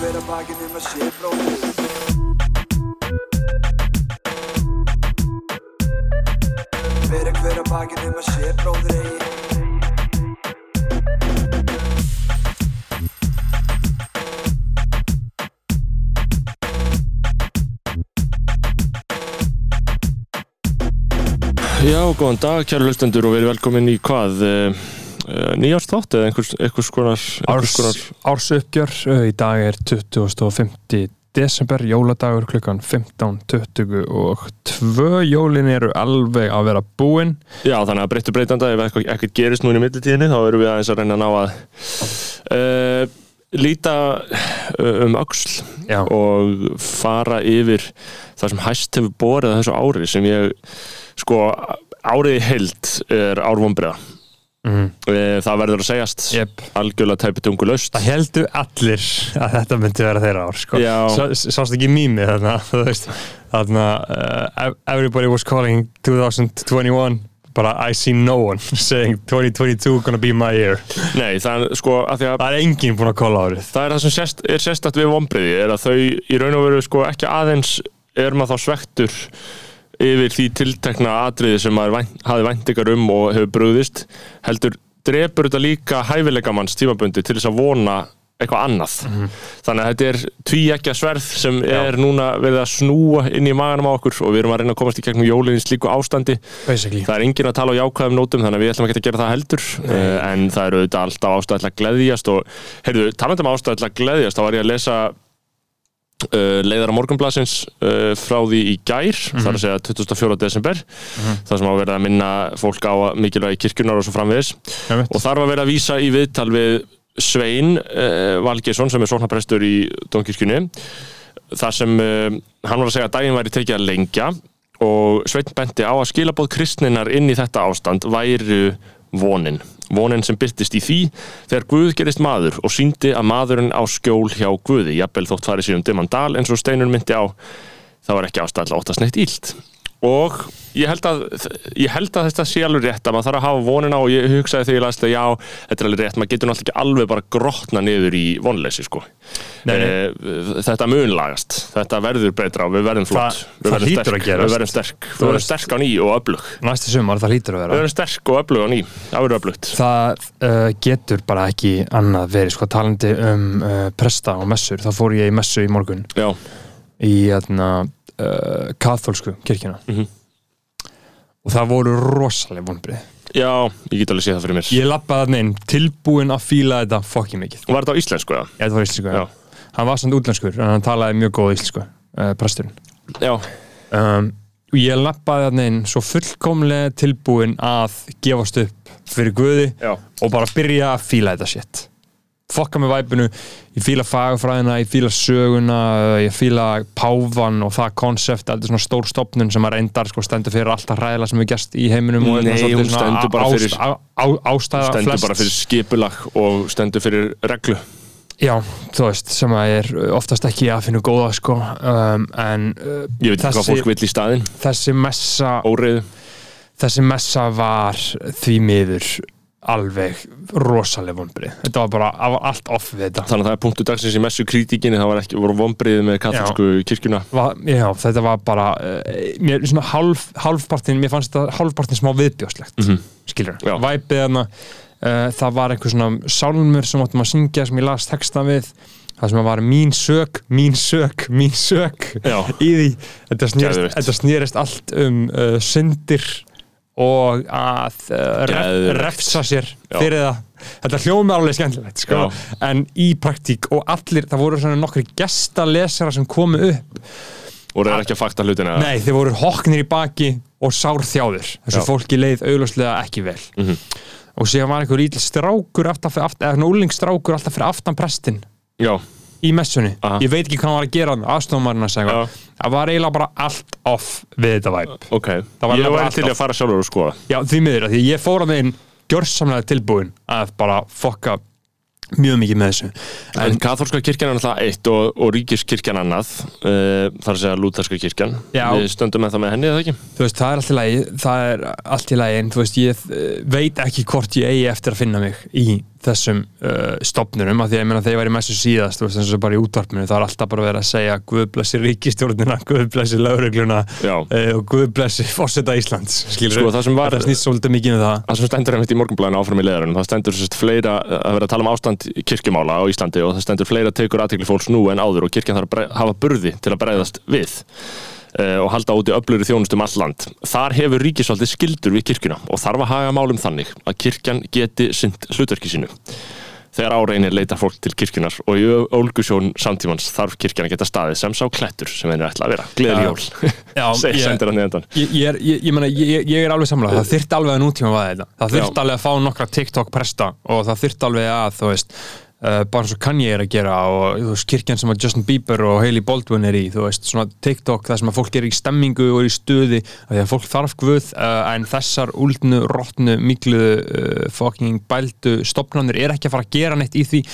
hver að bakinn um að sé bróðir Bera hver að bakinn um að sé bróðir eigi. Já, góðan dag, kæru hlustendur og verið velkomin í hvað uh, nýjárstátt eða einhvers, einhvers konar, einhvers konar Árs uppgjör, uh, í dag er 25. desember, jóladagur klukkan 15.20 og tvö. Jólin eru alveg að vera búin. Já, þannig að breyttu breytanda ef eitthvað, eitthvað gerist núna í millitíðinni þá erum við aðeins að reyna að ná að uh, líta um Já, og fara yfir það sem hæst hefur borið að þessu ári sem ég, sko, árið í heild er árvombriða mm, það verður að segjast. Yep. algjörlega tæpitungu laust Það heldur allir að þetta myndi vera þeirra ár sko. Sást ekki mými þarna þarna uh, everybody was calling 2021 bara I see no one saying 2022 gonna be my year. Nei, það er sko að því að Það er enginn búinn að kóla árið. Það er það sem sérst, er sérstætt við vombriði er að þau í raun og veru sko ekki aðeins er maður þá svektur yfir því tiltekna atriði sem maður vænt, hafi væntingar um og hefur brúðist heldur drepur þetta líka hæfileikamanns tímabundi til þess að vona eitthvað annað. Þannig að þetta er tvíekja sverð sem er núna verið að snúa inn í maganum á okkur og við erum að reyna að komast í gegnum jólinn í slíku ástandi. Basically. Það er enginn að tala á jákvæðum nótum þannig að við ætlum ekki að gera það heldur uh, en það eru auðvitað alltaf ástæð til að gleðjast og heyrðu, talandi um ástæð til að gleðjast þá var ég að lesa uh, leiðara morgunblasins uh, frá því í gær þar að segja 24. desember þar sem á að vera að minna fólk á mikilvægi kirkjunar og svo framvegis Einmitt. og þar var verið að vísa í viðtal við Svein uh, Valgesson sem er sóknarprestur í Dómkirkjunni þar sem hann var að segja að daginn væri tekið að lengja og Svein benti á að skilabóð kristninar inn í þetta ástand væru vonin. Vonin sem byrtist í því þegar Guð gerist maður og síndi að maðurinn á skjól hjá Guði, jafnvel þótt farið sér um dimman dal eins og Steinur myndi á, það var ekki ástæðlega óttast neitt ílt. Og ég held, að, ég held að þetta sé alveg rétt að maður þarf að hafa vonina og ég hugsaði þegar ég las þetta, já, þetta er alveg rétt, maður getur náttúrulega ekki alveg bara grotna niður í vonleysi, sko. Nei, nei. Eh, Þetta munlagast, þetta verður betra og við verðum flott, Það- við verðum sterk, að við verðum sterk, við verðum sterk á ný og öflug. Næsti sumar það lítur að Við vera verðum sterk og öflug á ný, það verður öflugt. Það uh, getur bara ekki annað verið sko talandi um uh, presta og messur, þá fór ég í messu í morgun Já, í hérna, uh, katholsku kirkjuna Mhm. og það voru rosalega vonbrið já, ég get alveg séð það fyrir mér. Ég lappaði þarna inn, tilbúin að fíla þetta fokki mikið Var þetta á íslensku? Ég, þetta var íslensku, Já. já. Hann var samt útlenskur, en hann talaði mjög góð íslensku uh, presturinn Já, um, og ég lappaði þarna inn svo fullkomlega tilbúin að gefast upp fyrir Guði já, og bara byrja að fíla þetta shit fokka með væpinu, ég fíla fagfræðina ég fíla söguna, ég fíla páfan og það konsept er svona stór stopnun sem að reyndar sko, stendur fyrir alltaf hræðilega sem við gerst í heiminum og er Nei, hún stendur bara fyrir- á- á- ástæða stendur flest bara fyrir skipulag og stendur fyrir reglu. já, þú veist, sem að er oftast ekki að finna góða sko um, en uh, Ég veit hvað fólk vill í staðinn, þessi messa óriðu. þessi messa var því miður alveg rosaleg vonbrið þetta var bara var allt off við þetta. Þannig að það er punktu dagsins í messu krítikinni, það var ekki, voru vombriðið með katholsku kirkjuna. Va, já, þetta var bara uh, mér, svona hálf, hálfpartin, mér fannst þetta hálfpartin smá viðbjóðslegt mm Mhm. skilur, væpið hana uh, það var einhver svona sálmur sem áttum að syngja sem ég las texta við það sem var mín sök, mín sök mín sök í því. Þetta snerist allt um uh, syndir og að uh, refsa sér Já. fyrir það þetta hljómi alveg skemmtilegt sko. En í praktík og allir, það voru svona nokkri gestalesara sem komu upp Og það er ekki að fakta hlutina. Nei, þeir voru hoknir í baki og sárþjáður þessu Já. fólki leið augljóslega ekki vel Mhm. og síðan var einhver íll strákur alltaf fyrir aftan, eða úlingstrákur alltaf fyrir aftan prestin Já, í messunni, Aha. ég veit ekki hvað hann var að gera aðstofamarinn að segja, Já. það var eiginlega bara allt off við þetta væp ok. Það var Ég allt til að fara sjálfur og skoða. Já, því miður, því ég fór að þeim gjörsamlega tilbúin að bara fokka mjög mikið með þessu En katholska kirkjan er náttúrulega eitt og, og ríkiskirkjan annað, uh, þar að segja lútherska kirkjan. Já. Við stöndum með það með henni, eða ekki? þú veist, það er allt í lagi það er allt í lagi, en þú veist, ég eh, veit ekki hvort ég eigi eftir að finna mig í þessum uh, stopnurum að því að ég ég var í messu síðast veist eins og bara í útvarpinu það er alltaf bara verið að segja Guð blessi ríkistjórnina, Guð blessi laurugluna uh, og Guð blessi fórseta Íslands. Skilur Sko, það sem var- þetta snýst svolítið mikið um það. Það sem stendur einmitt í morgunblæðinu áfram í leðarinn, það stendur sérst fleira að vera að tala um ástand kirkjumála á Íslandi og það stendur fleira tekur aðtekli fólks nú en áður og kirkjan þarf að hafa burði til að bregðast við og halda úti öfluri þjónustum all land. Þar hefur ríkisvaldið skildur við kirkjuna og þarf að haga málum þannig að kirkjan geti synd hlutverki sínu. Þegar áreinir leita fólk til kirkjunar og í ólgusjón samtímans þarf kirkjan að geta staðið sem sá klettur sem er ætla að vera. Gleðli Já. jól, ég- sendir hann neðan. Ég, ég, ég, ég, ég, ég er alveg samlega, það þyrfti alveg að nútíma þetta það þyrfti Já. alveg að fá nokkra TikTok presta og það þyrfti alveg að, þú veist uh, bara eins og Kanye er að gera og veist, kirkjan sem að Justin Bieber og Hailey Baldwin er í þú veist, svona TikTok, það sem að fólk er í stemmingu og er í stuði, af því að fólk þarf guð uh, en þessar úldnu, rottnu miklu, uh, fucking bældu stopnarnir er ekki að fara að gera neitt í því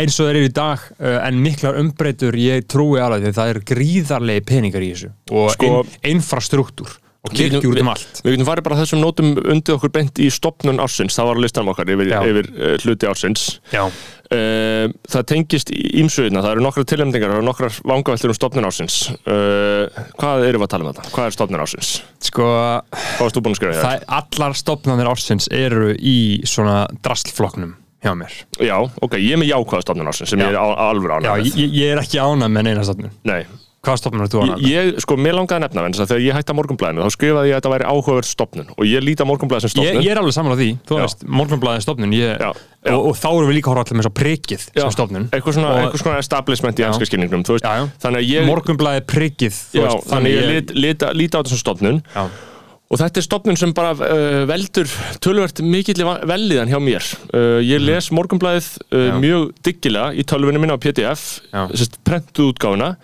eins og þeir eru í dag en miklar umbreytur, ég trúi alveg því það eru gríðarlegi peningar í þessu og Sko- sko, infrastruktúr og kirkjur um allt. Við getum farið bara þessum nótum undir okkur beint í stopnun ársins, það var listanum okkar yfir, yfir uh, hluti ársins. Já, uh, Það tengist ímsuðina, það eru nokkra tilhemningar það eru nokkrar vangaveltur um stopnun ársins. Uh, Hvað erum við að tala um þetta? Hvað er stopnun ársins? sko Hvað varst þú búin að skrifa það, hér? allar stopnarnir ársins eru í svona drastlflokknum hjá mér. Já, ok, ég er með jákvæða stopnun ársins sem Já. ég er á, á alveg Já, ég, ég er ekki ánað með neina stopnun Nei, Hvaða stopnur er þú með? ég, sko, mér langaði að nefna þess að þegar ég hætti að morgunblæðinu þá skrifaði ég að þetta væri áhugaverð stopnun og ég líti að morgunblæði sem Ég, stopnun ég er alveg saman á því, þú Já. veist, morgunblæðin stopnun ég, Já, já. Og, og þá erum við líka að horfa allir með svo prikið sem stopnun eitthvað svona, Og- eitthvað svona establishment í Já. ennska skilningnum þú veist, að ég Morgunblæði prikið þú veist, þannig ég lit, lit, lit á þessum stofnun Já. og þetta er stofnun sem bara uh, veldur tölvert mikill velliðan hjá mér uh, ég les morgunblæðið uh, Mhm. Mjög diggilega í tölvunni minna á PDF prentuð útgáfuna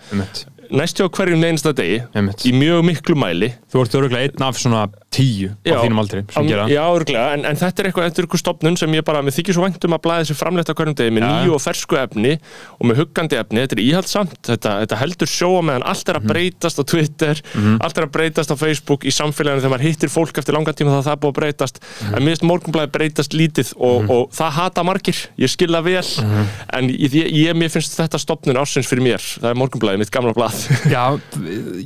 Einmitt, næst hjá hverjum einasta degi einmitt. í mjög miklu mæli. Þú ert öruglega einn af svona tíu á þínum aldri sem gera Já, örglega, en, en þetta er eitthvað, er eitthvað stopnun sem ég bara, mér þykir svo vænt um að blæða þessi framleitt á hverjum degi með nýju og fersku efni og með huggandi efni, þetta er íhaldsamt þetta, þetta heldur sjóa meðan allt er að Mhm. breytast á Twitter, allt er að breytast á Facebook í samfélaginu þegar maður hittir fólk eftir langan tíma þá það búið að breytast. Mhm. en mér finnst morgunblæði breytast lítið og, og það hata margir, ég skil það vel. Mhm. en ég, ég, mér það Já,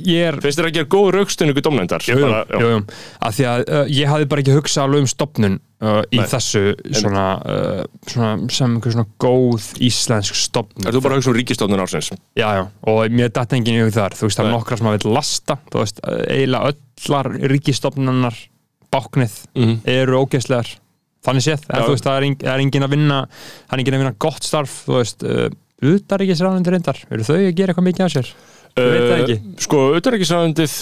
ég er finnst þér að gera góð raukstunningu domnendar? Jú, jú, jú, jú. Að því að uh, ég hafði bara ekki hugsað alveg um stopnun uh, í Nei. þessu svona, uh, svona sem einhver svona góð íslensk stopnun Er þú bara að hugsa um ríkistofnun ársins? Já, já, og mér datt enginn í hug þar þú veist, það er nokkra sem að vil lasta þú veist, uh, eiginlega öllar ríkistofnunar báknið Mhm. eru ógeðslegar þannig séð, en Já. þú veist, það er, eng, það er enginn að vinna það er enginn að vinna gott starf þú veist, uh, utaríkisráðundir reyndar eru þau að gera eitthvað mikið á sér? Ég veit það ekki. Uh, Sko, auðvitaðrikisræðundið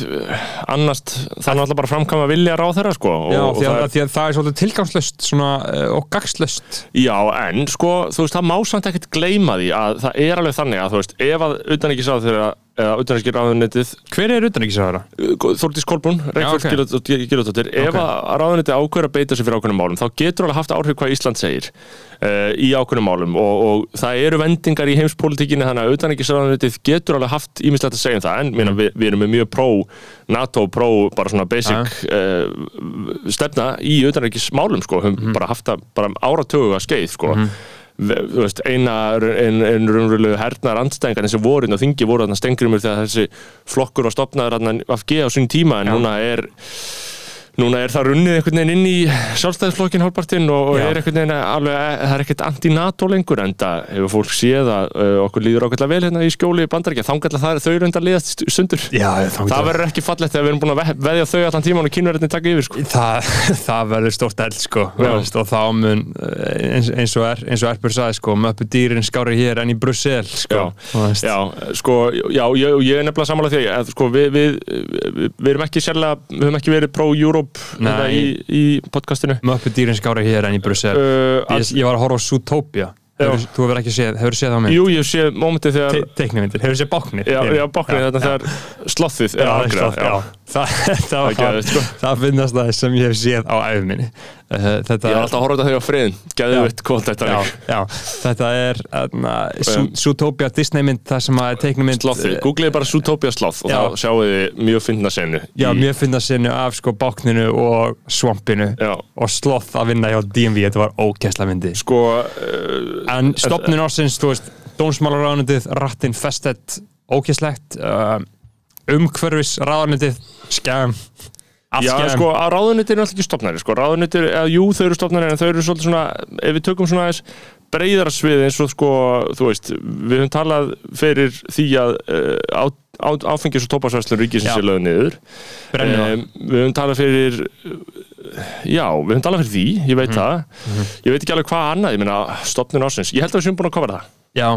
annast, það er náttúrulega bara að framkama vilja ráð þeirra, sko og, Já, og því að, það að, því að það er svolítið tilgangslöst svona, uh, og gagslöst Já, en sko, þú veist, það má samt ekkert gleyma því að það er alveg þannig að, þú veist, ef að auðvitaðrikisráð eða auðvitaðrikisráðunitið Hver er utanríkisráðara? Þórdís Kolbrún, Reykjavík Já, ok. okay. Ef að ráðunitið ákveður að beita sig fyrir ákveðnum málum þá getur alveg haft áhrif hvað Ísland segir uh, í ákveðnum málum. Og, og það eru vendingar í heimspolítikinni þannig að auðvitaðrikisráðunitið getur alveg haft ímislegt að segja um það. En mm. við, við erum með mjög pró NATO, pró, bara svona basic uh, stefna í auðvitaðrikismálum sko, höfum bara haft það bara áratögu að skeið sko. Veist, eina ein, ein raunverulegu hernar andstæðingar þessi vorin og þingi voru þarna stengrimur þegar þessi flokkur var stopnaður af G á sín tíma en núna er núna er það runnið einhvern veginn inn í sjálfstæðisflokkin hálfpartinn og, og er einhvern veginn alveg, það er ekkert anti-NATO lengur en það hefur fólk séð að uh, okkur líður ákveðlega vel hérna í skjóli bandaríkja. Þangatlega það er þau reyndar liðast st- sundur. Já, það verður ekki fallegt þegar við erum búin að ve- veðja þau allan tíman og kynverðinni taka yfir sko. það, það verður stórt eld sko og þá mun eh, eins, eins og er eins og Erpur sagði sko möppu dýrin skári hér en í Brussel sko Já, já, sko, já, ég, ég er nefnilega sammála því að sko, við, við, við, við erum ekki sérlega, við höfum ekki verið pro-Europe Nei. þetta í, í podcastinu? Möppu dýrin skári hér en í Brussel. Uh, ég, ég var að horfa á Zootopia. Hefur, þú hefur ekki séð, hefur séð það á mig Jú, ég sé mómentið þegar Te teiknumindir, hefur séð báknir Já, já, báknið. Þetta þegar slothið er Já, það, það, Það var, sko. það finnast það sem ég hef séð á æfuminni uh, þetta Ég er alltaf að horfa þetta þegar friðin Gæðu vitt kvot þetta já, leik. já, þetta er Zootopia Disney mynd það sem að teikna mynd Slothið, googliði bara Zootopia sloth og Já. þá sjáu þið mjög fyndna senu já, mjög finna sinni af sko bákninu og svampinu Já. og sloth að vinna hjá DMV þetta var ókessla myndi Sko, uh, en stopnin ársins, þú veist dómsmálaráðanendið, rattin festet ókesslegt uh, umhverfis ráðanendið, skæm allt Já, sko, að ráðunnitir er alltaf ekki stopnæri sko, ráðunnitir, eða jú, þau eru stopnæri en þau eru svolítið svona, ef við tökum svona aðeins breyðara svið eins og sko þú veist, við höfum talað fyrir því að uh, á, á, áfengis og tópasvæslun ríkisins er lögð niður. Um, við höfum talað fyrir já, við höfum talað fyrir því ég veit það, ég veit ekki alveg hvað annað ég meina, stopnun ásins, ég held að við séum búin að kofra það. Já,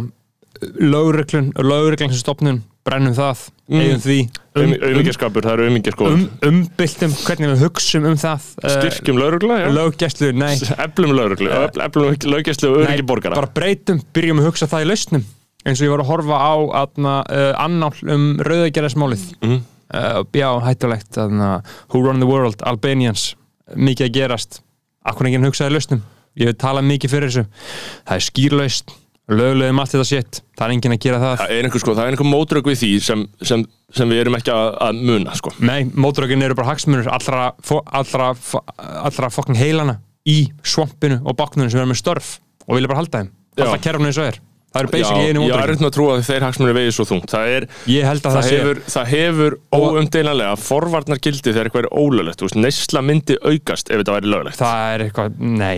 lögreglun lögreglun sem stopnun, brennum það. Mm. eigum því. Um, um, auðmingjaskapur, það eru auðmingjaskóður um, umbyltum hvernig við hugsum um það uh, styrkjum laurugla, já. löggæslu, nei. Eflum lauruglu, eflum löggæslu og öryggi Nei, borgara. bara breytum, byrjum að hugsa það í lausnum eins og ég var að horfa á atna, uh, annál um rauðagerðasmálið Mhm. uh, já, hættulegt atna, Who Run the World, Albanians. Mikið að gerast. Akkur enginn hugsaði í lausnum? Ég hef talað mikið fyrir þessu. Það er skýrlaust, löglegum allt þetta shit það er enginn að gera það. Það er einhver, sko, er einhver mótrök við því sem, sem, sem við erum ekki að, að muna sko. nei, mótrökin eru bara hagsmunur allra, allra, allra fokkin heilana í svampinu og baknunum sem eru með störf og vilja bara halda þeim. Halda Já. kerfinu eins og er. Það eru basically einu ég er reynd að trúa að þeir hagsmunni vegið svo þungt. Það, er, það, það, hefur, það hefur óumdeinanlega forvarnar gildi þegar eitthvað er ólöglegt. Neysla myndi aukast ef þetta væri löglegt. Það er eitthvað, nei,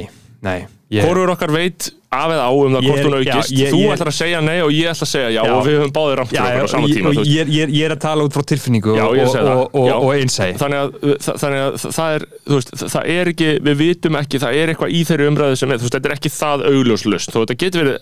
nei. Ég, Hvorur okkar veit af eða á um það hvort hún aukist já, ég- Þú ég- ætlar að segja nei og ég ætla að segja já, Já. og við höfum báðir rámt já, fyrir okkur á sama tíma og ég, ég, ég er að tala út frá tilfinningu og, og, það. og, og, einsæði Þannig þannig að það er, veist, það er ekki, við vitum ekki, það er eitthvað í þeirri umræðu sem er, veist, þetta er ekki það augljóslaust, þó þetta getur verið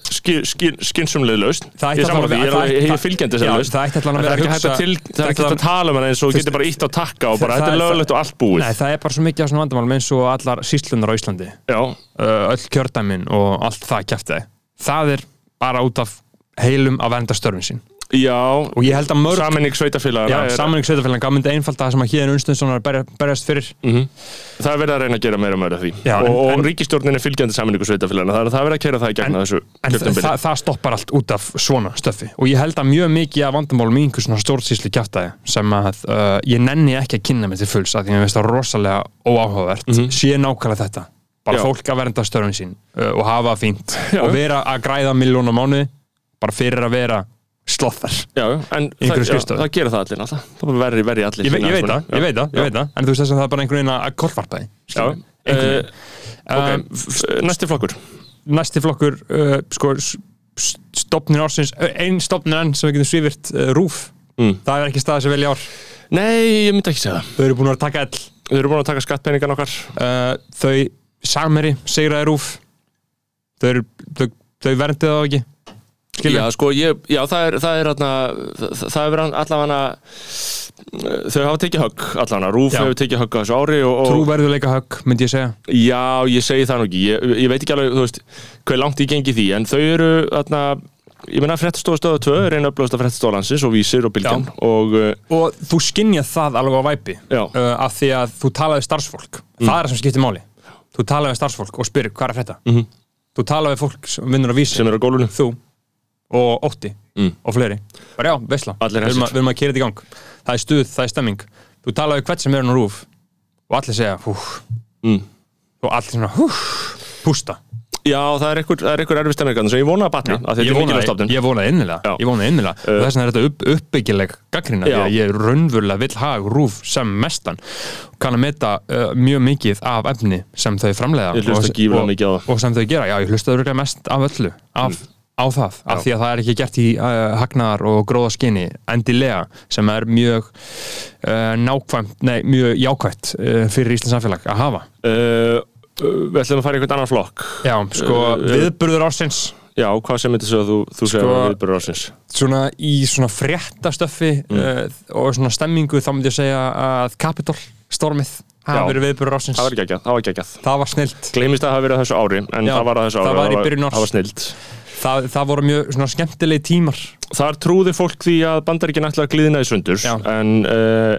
Það ætti ég er það fylgjandi Já, laust, það það er ekki hægt að, til, það það tala um hann eins og getur bara ítt á takka og bara, það þetta er löglegt og allt búið. Það er bara svo mikið af svona vandamálum eins og allar síslunar á Íslandi. Öll kjördæmin og allt það kjæfti það er bara út af heilum að vernda störfin sín. Já, og ég held að mörg saminning sveitafélaga. Já, samanleik sveitafélag gaf myndi einfalda það sem að Híðan Unstenssonar berja, berjast fyrir. Það er verið að reyna að gera meira meira því. Já, og, en- og en- ríkistjórnin er fylgjandi saminningu sveitafélagana, það er, það er verið að kera það í gegna þessu en þa kjörtambili. það, það stoppar allt út af svona stöfi. Og ég held að mjög mikið af vandamálum í einhver svona stjórnsýslu kjæftæði sem að uh, ég nenni ekki að kynna mig til fulls að að ég veist það rosalega óáhugavert. Sé nákvæmlega þetta bara Já. fólk að vernda störfin sín uh, og hafa fínt Já. og vera að græða miljón á mánuði bara fyrir að vera slothar Já, en það, já, það gera það allir náttúrulega. Það er verri, verri allir. ég, ve ég veit það, ég veit það, ég veit það en þú veist þess að það er bara einhvern veginn að kortvarpa því uh, veginn. ok, f- f- næsti flokkur. næsti flokkur uh, sko, s- s- stofnir ársins einn stofnir enn sem við getum svífirt uh, rúf Mm. það er ekki staðið sem velja ár Nei, ég myndi ekki segja það. þau eru búin að taka ell Við erum búin að taka skattpenningan okkar. uh, þau sameri segraði rúf. Þau, þau, þau verndið þá ekki? Skilja? Já, sko, ég, já, það er, það er, atna, það, er allavega þau hafa tekið högg allavega, Rúf hefur tekið högg á þessu ári og, og trúverðuleika högg myndi ég segja. Já, ég segi það nú ekki. Ég, ég veit ekki alveg, þú veist, hvað langt ég gengi því en þau eru, atna, ég meina fréttastofa stöða 2 er einu upplöðast af fréttastofa landsins og vísir og bylgjan og uh, og þú skinnjað það alveg á væpi uh, af því að þú talaði starfsfólk. Það er það sem skiptir máli þú talaði starfsfólk og spyrir hvað er þetta Mhm. þú talaði fólk sem vinnur á vísi. Sem er á gólunum þú og Ótti Mm. og fleiri. Bara já, veistla, við erum, að, við kera þetta í gang. Það er stuð, það er stemming. Þú talaði hvert sem er á rúf og allir segja hú, mm. og allir svona hú, pústa Já, það er einhver, er erfist ennarkan sem ég vona að batna, að þetta er mikilvægt vonaði, stofnun ég vonaði innilega. Já. ég vonaði innilega. Uh, og þess vegna er þetta upp, uppbyggileg gaggrina því Já. að ég raunverulega vill hag rúf sem mestan. Og kann að meta uh, mjög mikið af efni sem þau hlusta og, og, það. og sem þau gera, já ég hlusta örugglega mest af öllu af, á það, af því að það er ekki gert í uh, hagnaðar og gróðaskinni endilega sem er mjög uh, nákvæmt, nei, mjög jákvæmt uh, fyrir Íslands samfélag að hafa. Uh, Við ætlum að fara í einhvern annan flokk. Já, sko, Uh, viðburður ársins. Já, hvað sem myndi segja að þú, þú segja Sko- viðbörur ársins? svona í svona fréttastöffi Mm. uh, og svona stemmingu þá myndi ég segja að Capitol stormið hafa verið viðburður ásins Það var geggjað, það var geggjað. Það var snilt. Gleimist að það hafi verið þessu ári En Já, það var þessu það ári var í byrjun árs. Það var snild það, það voru mjög svona skemmtilegi tímar. Þar trúði fólk því að bandaríkinn ætlaði að glíðina í sundur. En uh,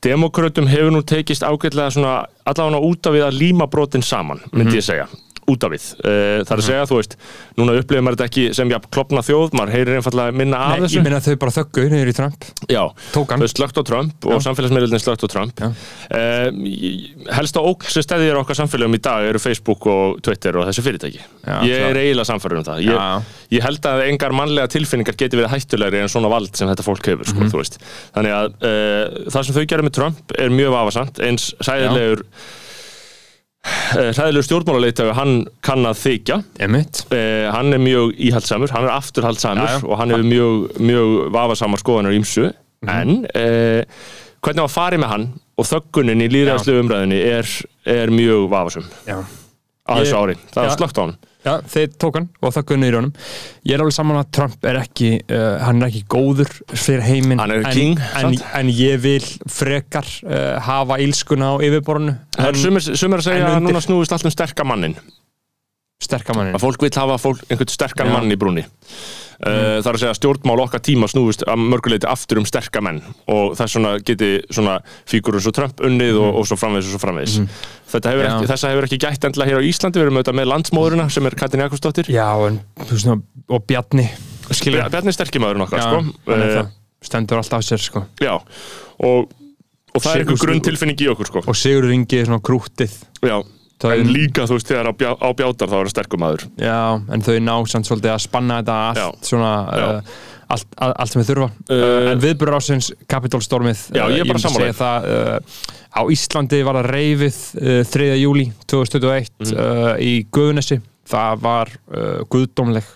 Demokrautum hefur nú tekist ágætlega allavega út af við að líma brotin saman, myndi ég segja út af við. Uh, það er að segja, þú veist núna upplifir maður þetta ekki sem jafn klopna þjóð maður heyrir einfallega minna af Nei, þessu ég meina að þau bara þöggu niður í Trump Já, Tók hann. þau slögt á Trump og samfélagsmiðlunni slögt á Trump Já. uh, Helsta ógn sem stæðir okkar samfélagum í dag eru Facebook og Twitter og þessi fyrirtæki Já, Ég er eiginlega samfæður um það ég, Já. ég held að engar mannlega tilfinningar geti verið hættulegri en svona vald sem þetta fólk hefur sko, Mhm. þú veist. Þannig að uh, það sem þau gerir með Trump er mjög vafasamt eins sæðilegur uh, sæðilegur stjórnmálarleitaðu hann kann að þykja. Eh, hann er mjög íhaldsamur, hann er afturhaldsamur Já, já. og hann hefur mjög, mjög vafasamar skoðanar ímsu Mhm. en eh, hvernig var farið með hann og þöggunin í líðræðslu umræðinni er, er mjög vafasum Já. á þessu ári, það var slögt á hann Já, þeir tók hann og þögguðu niður í honum. Ég er alveg saman að Trump er ekki uh, hann er ekki góður fyrir heiminn en, en, en ég vil frekar uh, hafa ílskuna á yfirborðinu Það sumir að segja að núna snúist allt um sterka mannin sterkamannin að fólk vil hafa fólk, einhvern sterkan Já. mann í brúni uh, það er að segja stjórnmál okkar tíma snúist að mörguleiti aftur um sterka menn og það svona geti svona fígurur svo Trump unnið og, og svo framvegis og svo framvegis Þetta hefur ekki, þessa hefur ekki gætt endla hér á Íslandi við erum auðvitað með landsmóðurina sem er Katrin Jakobsdóttir Já, en, nú, og Bjarni skilur Bjarni sterkimæðurinn okkar Já, sko. er uh, stendur alltaf á sér sko. já og, og það er einhver Sigur- grunn tilfinning í okkur sko. og Sigur Ingi er svona krútið já. Það en líka þú veist þegar á, bjá, á bjátar þá er það sterkumæður Já, en þau ná samt svolítið að spanna þetta allt Já. svona Já. uh, allt, all- allt sem við þurfa Uh, en viðburður ásins Kapitólstormið Já, ég myndi sammála segja það uh, á Íslandi var það reyfið uh, 3. júli 2021 Mhm. uh, í Guðunesi það var guðdómleg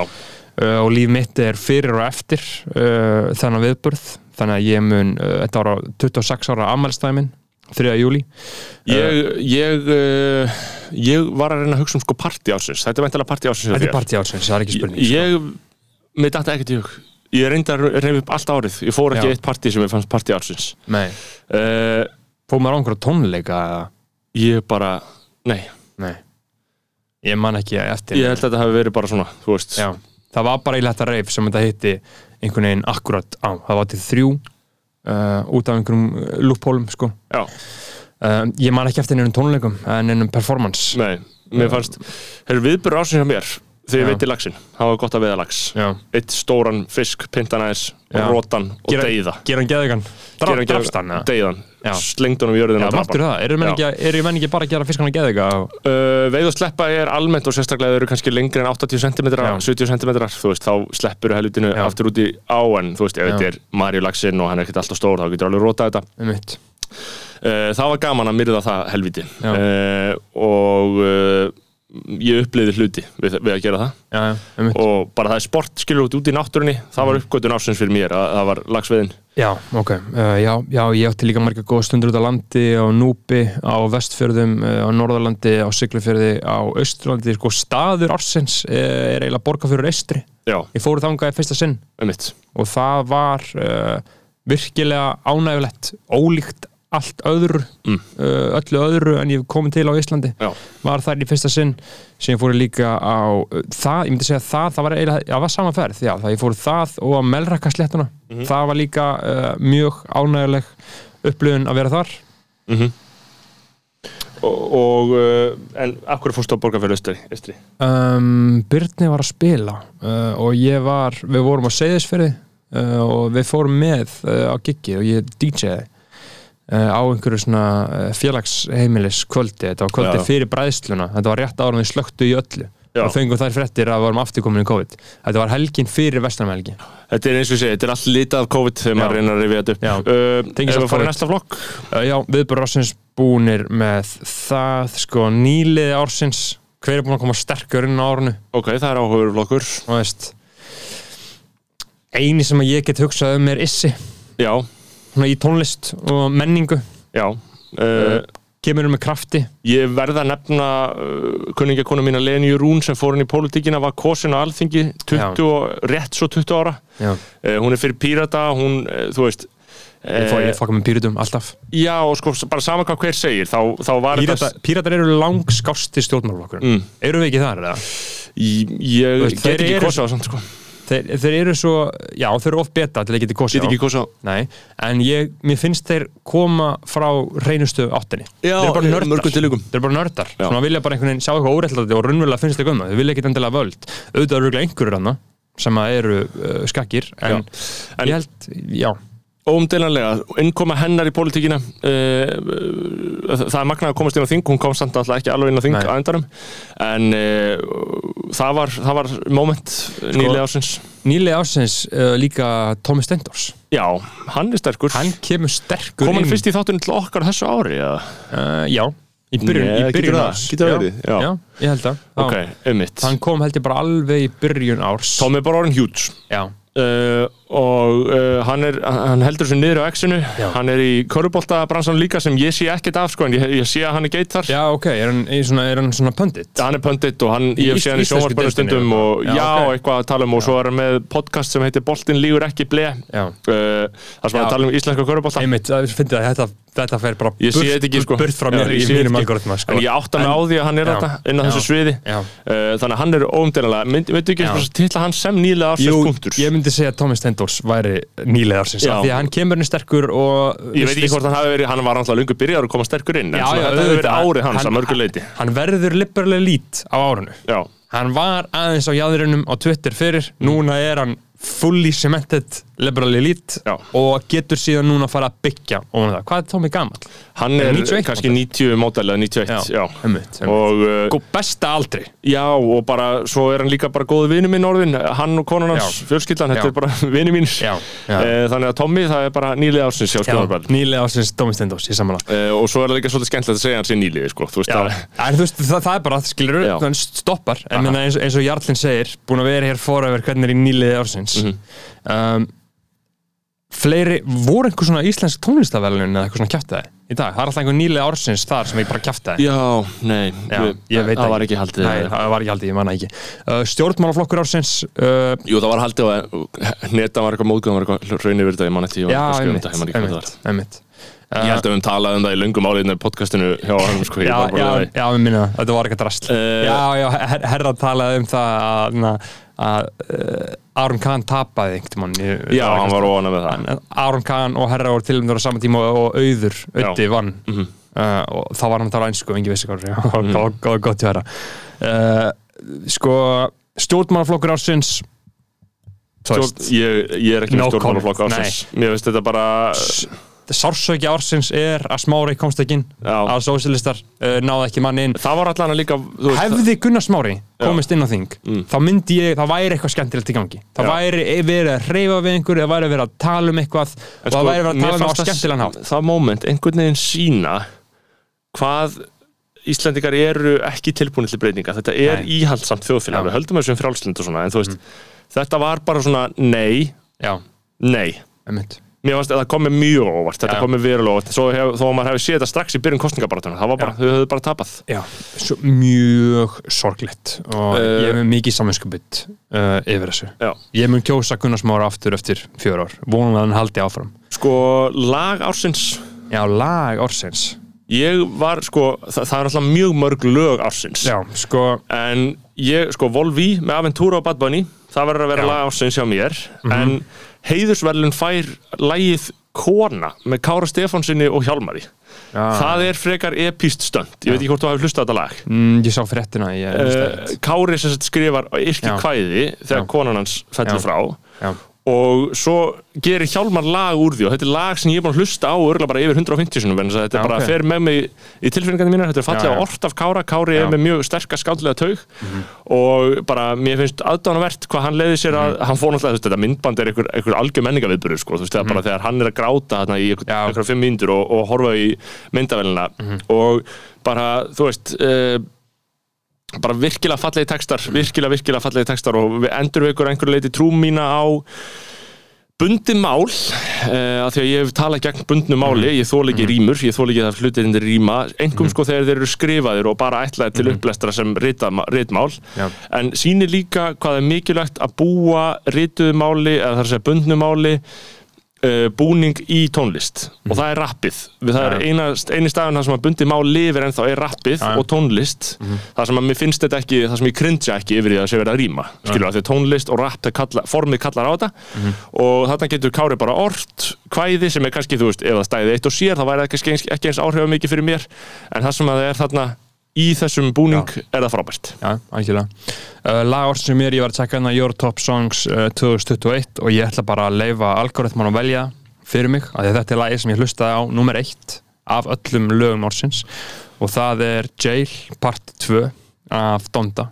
uh, og líf mitt er fyrir og eftir þennan viðburð þannig að ég mun, þetta var á 26 ára afmælstæmin 3. júli ég ég, uh, ég var að reyna að hugsa um sko partí ásins þetta er veintilega partí ásins Þetta er þér. partí ásins, það er ekki spurning sko. ég, mér dætti ekkert í hug. Ég reyndi að reyna upp allt árið. Ég fór ekki Já. eitt partí sem ég fannst partí ásins Nei, uh, fóð maður á einhverja tónleika ég bara, nei. Nei. Ég man ekki eftir ég held að þetta hafi verið bara svona þú veist, Já, það var bara í letta reif sem þetta hitti einhvern veginn akkurat á. Það var til þrjú uh, út af einhverjum uh, lúppólum sko. já, uh, Ég man ekki eftir neinum tónleikum en neinum performance. Nei mér fannst, þeir viðbyrður ásins hjá mér þegar ég Já. veiti laxin, það var gott að veiða Já, eitt stóran fisk, pintanæs Já. og rótan og Gera- deyða. gera hann geðugan hann Drafst hann deyðan, Já. slengd honum í jörðina það, eru menn ekki, eru menn ekki bara að gera fiskana geðuga og... Uh, veið og sleppa er almennt og sérstaklega eru kannski lengri en 80 cm, Já. 70 cm þú veist, þá sleppur helvitinu Já. aftur út í á en þú veist, ef þetta er Marjulaxinn og hann er ekkert alltaf stór, þá getur alveg rótað þetta. Um uh, það var gaman að myrða það helviti uh, og uh, ég uppliði hluti við, við að gera það. Já, já, og bara það er sport skilur út út í náttúrunni það Mm. var uppgötun ásins fyrir mér að það var lagsveiðin. Já, ok, uh, já, já, ég átti líka marga góða stundur út á landi, á Núpi, á Vestfjörðum, uh, á Norðurlandi, á Siglufjörði, á Östurlandi, sko staður ársins uh, er eiginlega borgarfjörður Estri. já, Ég fóru þangað í fyrsta sinn. Og það var uh, virkilega ánægulegt, ólíkt allt öðru, Mm. uh, öllu öðru en ég komið til á Íslandi. já, Var þar í fyrsta sinn, sem ég fóru líka á uh, það, ég myndi segja það, það var var sama ferð, já, það ég fóru það og á Melrakkasléttuna, það var líka uh, mjög ánæguleg upplifun að vera þar. mhm og, og uh, en akkur fórstu á Estri? Um, Byrni var að spila uh, og ég var, við vorum á Seyðisferði uh, og við fórum með á giggi og ég DJ-ði á einhverju svona uh, félagsheimilis kvöldi, þetta var kvöldi Já. fyrir bræðsluna, þetta var rétt ára við slöktu í öllu. Já. og fengum þær fréttir að við vorum afturkomin í COVID. Þetta var helgin fyrir vestranmelgi Þetta er eins og segi, þetta er allt litað af COVID þegar maður reynir að rifja þetta upp. Uh, Ef allt við fara í næsta flokk? Uh, Já, viðbúr ársins búnir með það, sko, nýliði ársins. Hver er búin að koma sterkur inn á árunu Ok, það er áhugur flokkur. Eini sem að ég get hugsað um er Issi. Já, í tónlist og menningu. Já uh, kemur um með krafti. Ég verð að nefna uh, kunningakonu mína Leni Rún sem fór inn í pólitíkina var kosin á alþingi 20, og- rétt svo 20 ára. Já. uh, Hún er fyrir pírata, hún, uh, þú veist ég, ég fokka með pírutum alltaf. Já, og sko, bara sama hvað hver segir þá, þá var Pírata, píratar eru langskásti stjórnmálflokkur Mm. eru við ekki þar eða? Ég, ég veist, get þeir ekki kosið. á samt sko þeir, þeir eru svo, já þeir eru oft beta til að geta kosið Get ekki kosa Nei, en ég, mér finnst þeir koma frá reynustu áttinni. Já, þeir eru bara nördar. þeir eru bara nördar, svona vilja bara einhvern veginn sjá eitthvað óreittlæti og raunverulega finnst þeir það þeir vilja ekki endilega völd, auðvitað eru einhverjur hana sem að eru uh, skakkir en, En- ég held, já Óumdelanlega, innkoma hennar í pólitíkina uh, það er magnað að komast inn á þing, hún kom samt alltaf ekki alveg inn á þing endanum. En uh, það, var, það var moment Sko- nýlega ásins nýlega ásins uh, líka Tómi Stendors Já, hann er sterkur. Hann kemur sterkur Kom hann inn. fyrst í þáttunum til okkar þessu ári? uh, já, í byrjun, Nei, í byrjun árs. getur það verið, já. já, ég held Já. Ok, ummitt hann kom held ég bara alveg í byrjun árs. Tom er bara orðin hjúts já, uh, og uh, hann, er, hann heldur sér niður á X-inu. Já. hann er í körubólta bransan líka sem ég sé ekkert af sko, en ég, ég sé að hann er geit þar já ok, er hann, er svona, er hann svona pundit? Hann er pöndit og hann, ég séð hann í deildinni stundum og- Já, já, ok. eitthvað að tala um og svo er hann með podcast sem heitir Boltin lígur ekki ble uh, það sem Já. að tala um íslenska körubólta einmitt, það finnst ég að þetta, þetta fer bara ekki sko. burt frá mér í mínum algoritma sko. en ég átta mig á því að hann er þetta inn á þessu sviði. Já. uh, þannig að hann er óumdælanlega myndi myndi ekki bara titla hann sem nýlega ársins punktur. ég myndi segja að Tómi Stendors væri nýlega ársins af því að hann kemur inn sterkur og Ég veit ekki hvort hann hafi verið, hann var alltaf lungu byrjar að koma sterkur inn, Já, já, þetta hefur verið árið hans Hann- að mörgu leiti. hann verður liberlega lít á árunu Já, hann var aðeins á jáðurinnum á Twitter fyrir, núna er hann fully cemented liberal elite Já. og getur síðan núna að fara að byggja það. Hvað er Tómi gamall? hann Er er 91 kannski 90 mótel eða 91, já. einmitt, einmitt. Og, uh, Sko, besta aldri já, og bara, svo er hann líka bara góði vinur minn orðin, hann og konan hans, fjölskyldan, þetta er bara vinur mín. Já, já. Eh, Þannig að Tommy, það er bara nýlið ásins hjá Skjóðarbæl. nýlega ásins Tómi Stendors í samanlega Uh, og svo er það líka svolítið skemmtilegt að segja hann sé nýlið, sko. Þú veist það, en þú veist, það, það er bara, skilur þannig stoppar, en eins, eins og Jarlinn segir, búin að vera hér forever hvernig í nýliði ársins Mhm. um, fleiri, voru einhver svona íslensk tónlistavelun eða eitthvað svona kjæftæði í dag, það er alltaf einhver nýliði ársins þar sem ég bara kjæftæði já, nei, Já, ég veit það var ekki haldið. Nei, það var ekki haldið, ég manna ekki uh, Stjórnmálaflokkur ársins uh, Jú, það var haldið og var eitthvað mótgöðum, var eitthvað raunir verið þetta, ég man ekki, Já, um einmitt, ekki það einmitt, einmitt. Ég held að við höfum talað um það í löngum áliðinu podcastinu hjá hann, sko, ég Já, já, já, við minna það, þetta var eitthvað drast Eh, Já, já, her, herra talaði um það að, uh, Aron Kahn tapaði einhvern mann Já, hann var óana með það. Aron Kahn og herra voru tilumdur á saman tíma og, og auður, auði vann. Mhm. uh, og þá var hann að tala einsku og engi vissi hvað það var. Mm. gott, að uh, Sko, stjórnmálaflokkur ársins? Stjórn, ég, ég er ekki með stjórnmálaflokk comment, ásins Mér veist þetta bara sársöki ársins er að Smári komst ekki inn Já. að sósilistar uh, náði ekki manni inn Það var allan að líka veist, hefði Gunnar Smári komist inn á þing Mm. þá myndi ég, það væri eitthvað skemmtilegt í gangi það Já. væri verið að hreyfa við einhverju það væri verið að tala um eitthvað en og það væri verið að tala um á skemmtilegan hátt Það moment, einhvern veginn sína hvað Íslendingar eru ekki tilbúinir til breytinga Þetta er Nei. íhaldsamt þjóðfélag Já. Við höldum þessu um frjálslind og svona En þú veist, þetta var bara svona nei, já, nei að það kom mér mjög óvart, þetta Já. kom mér verulega óvart. Svo hef, þó að maður hefði séð þetta strax í byrjun kostningabaratuna Það var bara, þau höfðu bara svo mjög sorglegt og Eh. ég með mikið saminskupið uh, yfir þessu. Já. ég mun kjósa Gunnar Smára aftur eftir fjör ár. Vonlega hann haldi áfram. Sko, lag ársins. Já, lag ársins. Ég var, sko, það, það er alltaf mjög mörg lög ársins. Já, sko, En ég, sko, Volví með Aventura og Bad Bunny Það verður að vera Já. Lag ársins hjá mér. En heiðursverlun fær lagið Kona með Kára Stefánsinni og Hjálmari. Já, Það er frekar epíst stönd. Ég veit ekki hvort þú hafi hlustað þetta lag. Mm, ég sá fréttina ég, uh, Kári sem sagt skrifar yrki Já. kvæði þegar Já. konan hans fellur Já. frá. Já, og svo gerir Hjálmar lag úr því og þetta er lag sem ég er búin að hlusta á örgulega bara yfir 150 sinum en þetta Já, bara ok. fer með mig í tilfinningandi mínar þetta er fallega Já, ort af Kára Kári Já. Mhm. er með mjög sterkar skáldlega taug og bara mér finnst aðdánavert hvað hann leiði sér að hann fór náttúrulega þetta myndband er einhver, einhver algjör menningaviðburður sko, þú veist, það bara þegar hann er að gráta þarna í Mhm. Einhverja fimm mínútur og, og horfa í myndavélina Mhm. og bara þú veist uh, bara virkilega fallegi textar virkilega, virkilega fallegi textar og við endur við ykkur einhverju leiti trú mína á bundi mál uh, af því að ég hef talað gegn bundnu máli ég þól ekki rýmur, ég þól ekki það hlutirinn rýma engum sko þegar þeir eru skrifaðir og bara ætlaðir til upplestra sem Já. en sýnir líka hvað er mikilvægt að búa rituðu máli eða þar að segja bundnu máli uh, búning í tónlist og það er rappið Við það er Mhm. Já. eina, eini staðan þar sem að bundi má lifir ennþá er rappið. Mhm. og tónlist það sem að mér finnst þetta ekki, það sem ég cringea ekki yfir því að það sé verið að rýma skilur að því tónlist og rapp kalla, formið kallar á þetta Mhm. og þarna getur Kári bara ort kvæði sem er kannski, þú veist, ef það stæði eitt og sér þá væri það eins, ekki eins áhrifað mikið fyrir mér en það sem að það er þarna í þessum búning er það frábært. Já, algjörlega. Uh, Lag orð sem mér, ég var að tjekka hérna Your Top Songs uh, 2021 og ég ætla bara að leifa algoritman að velja fyrir mig, af því að þetta er lagi sem ég hlustaði á nummer eitt af öllum lögum orsins og það er Jail Part 2 af Donda.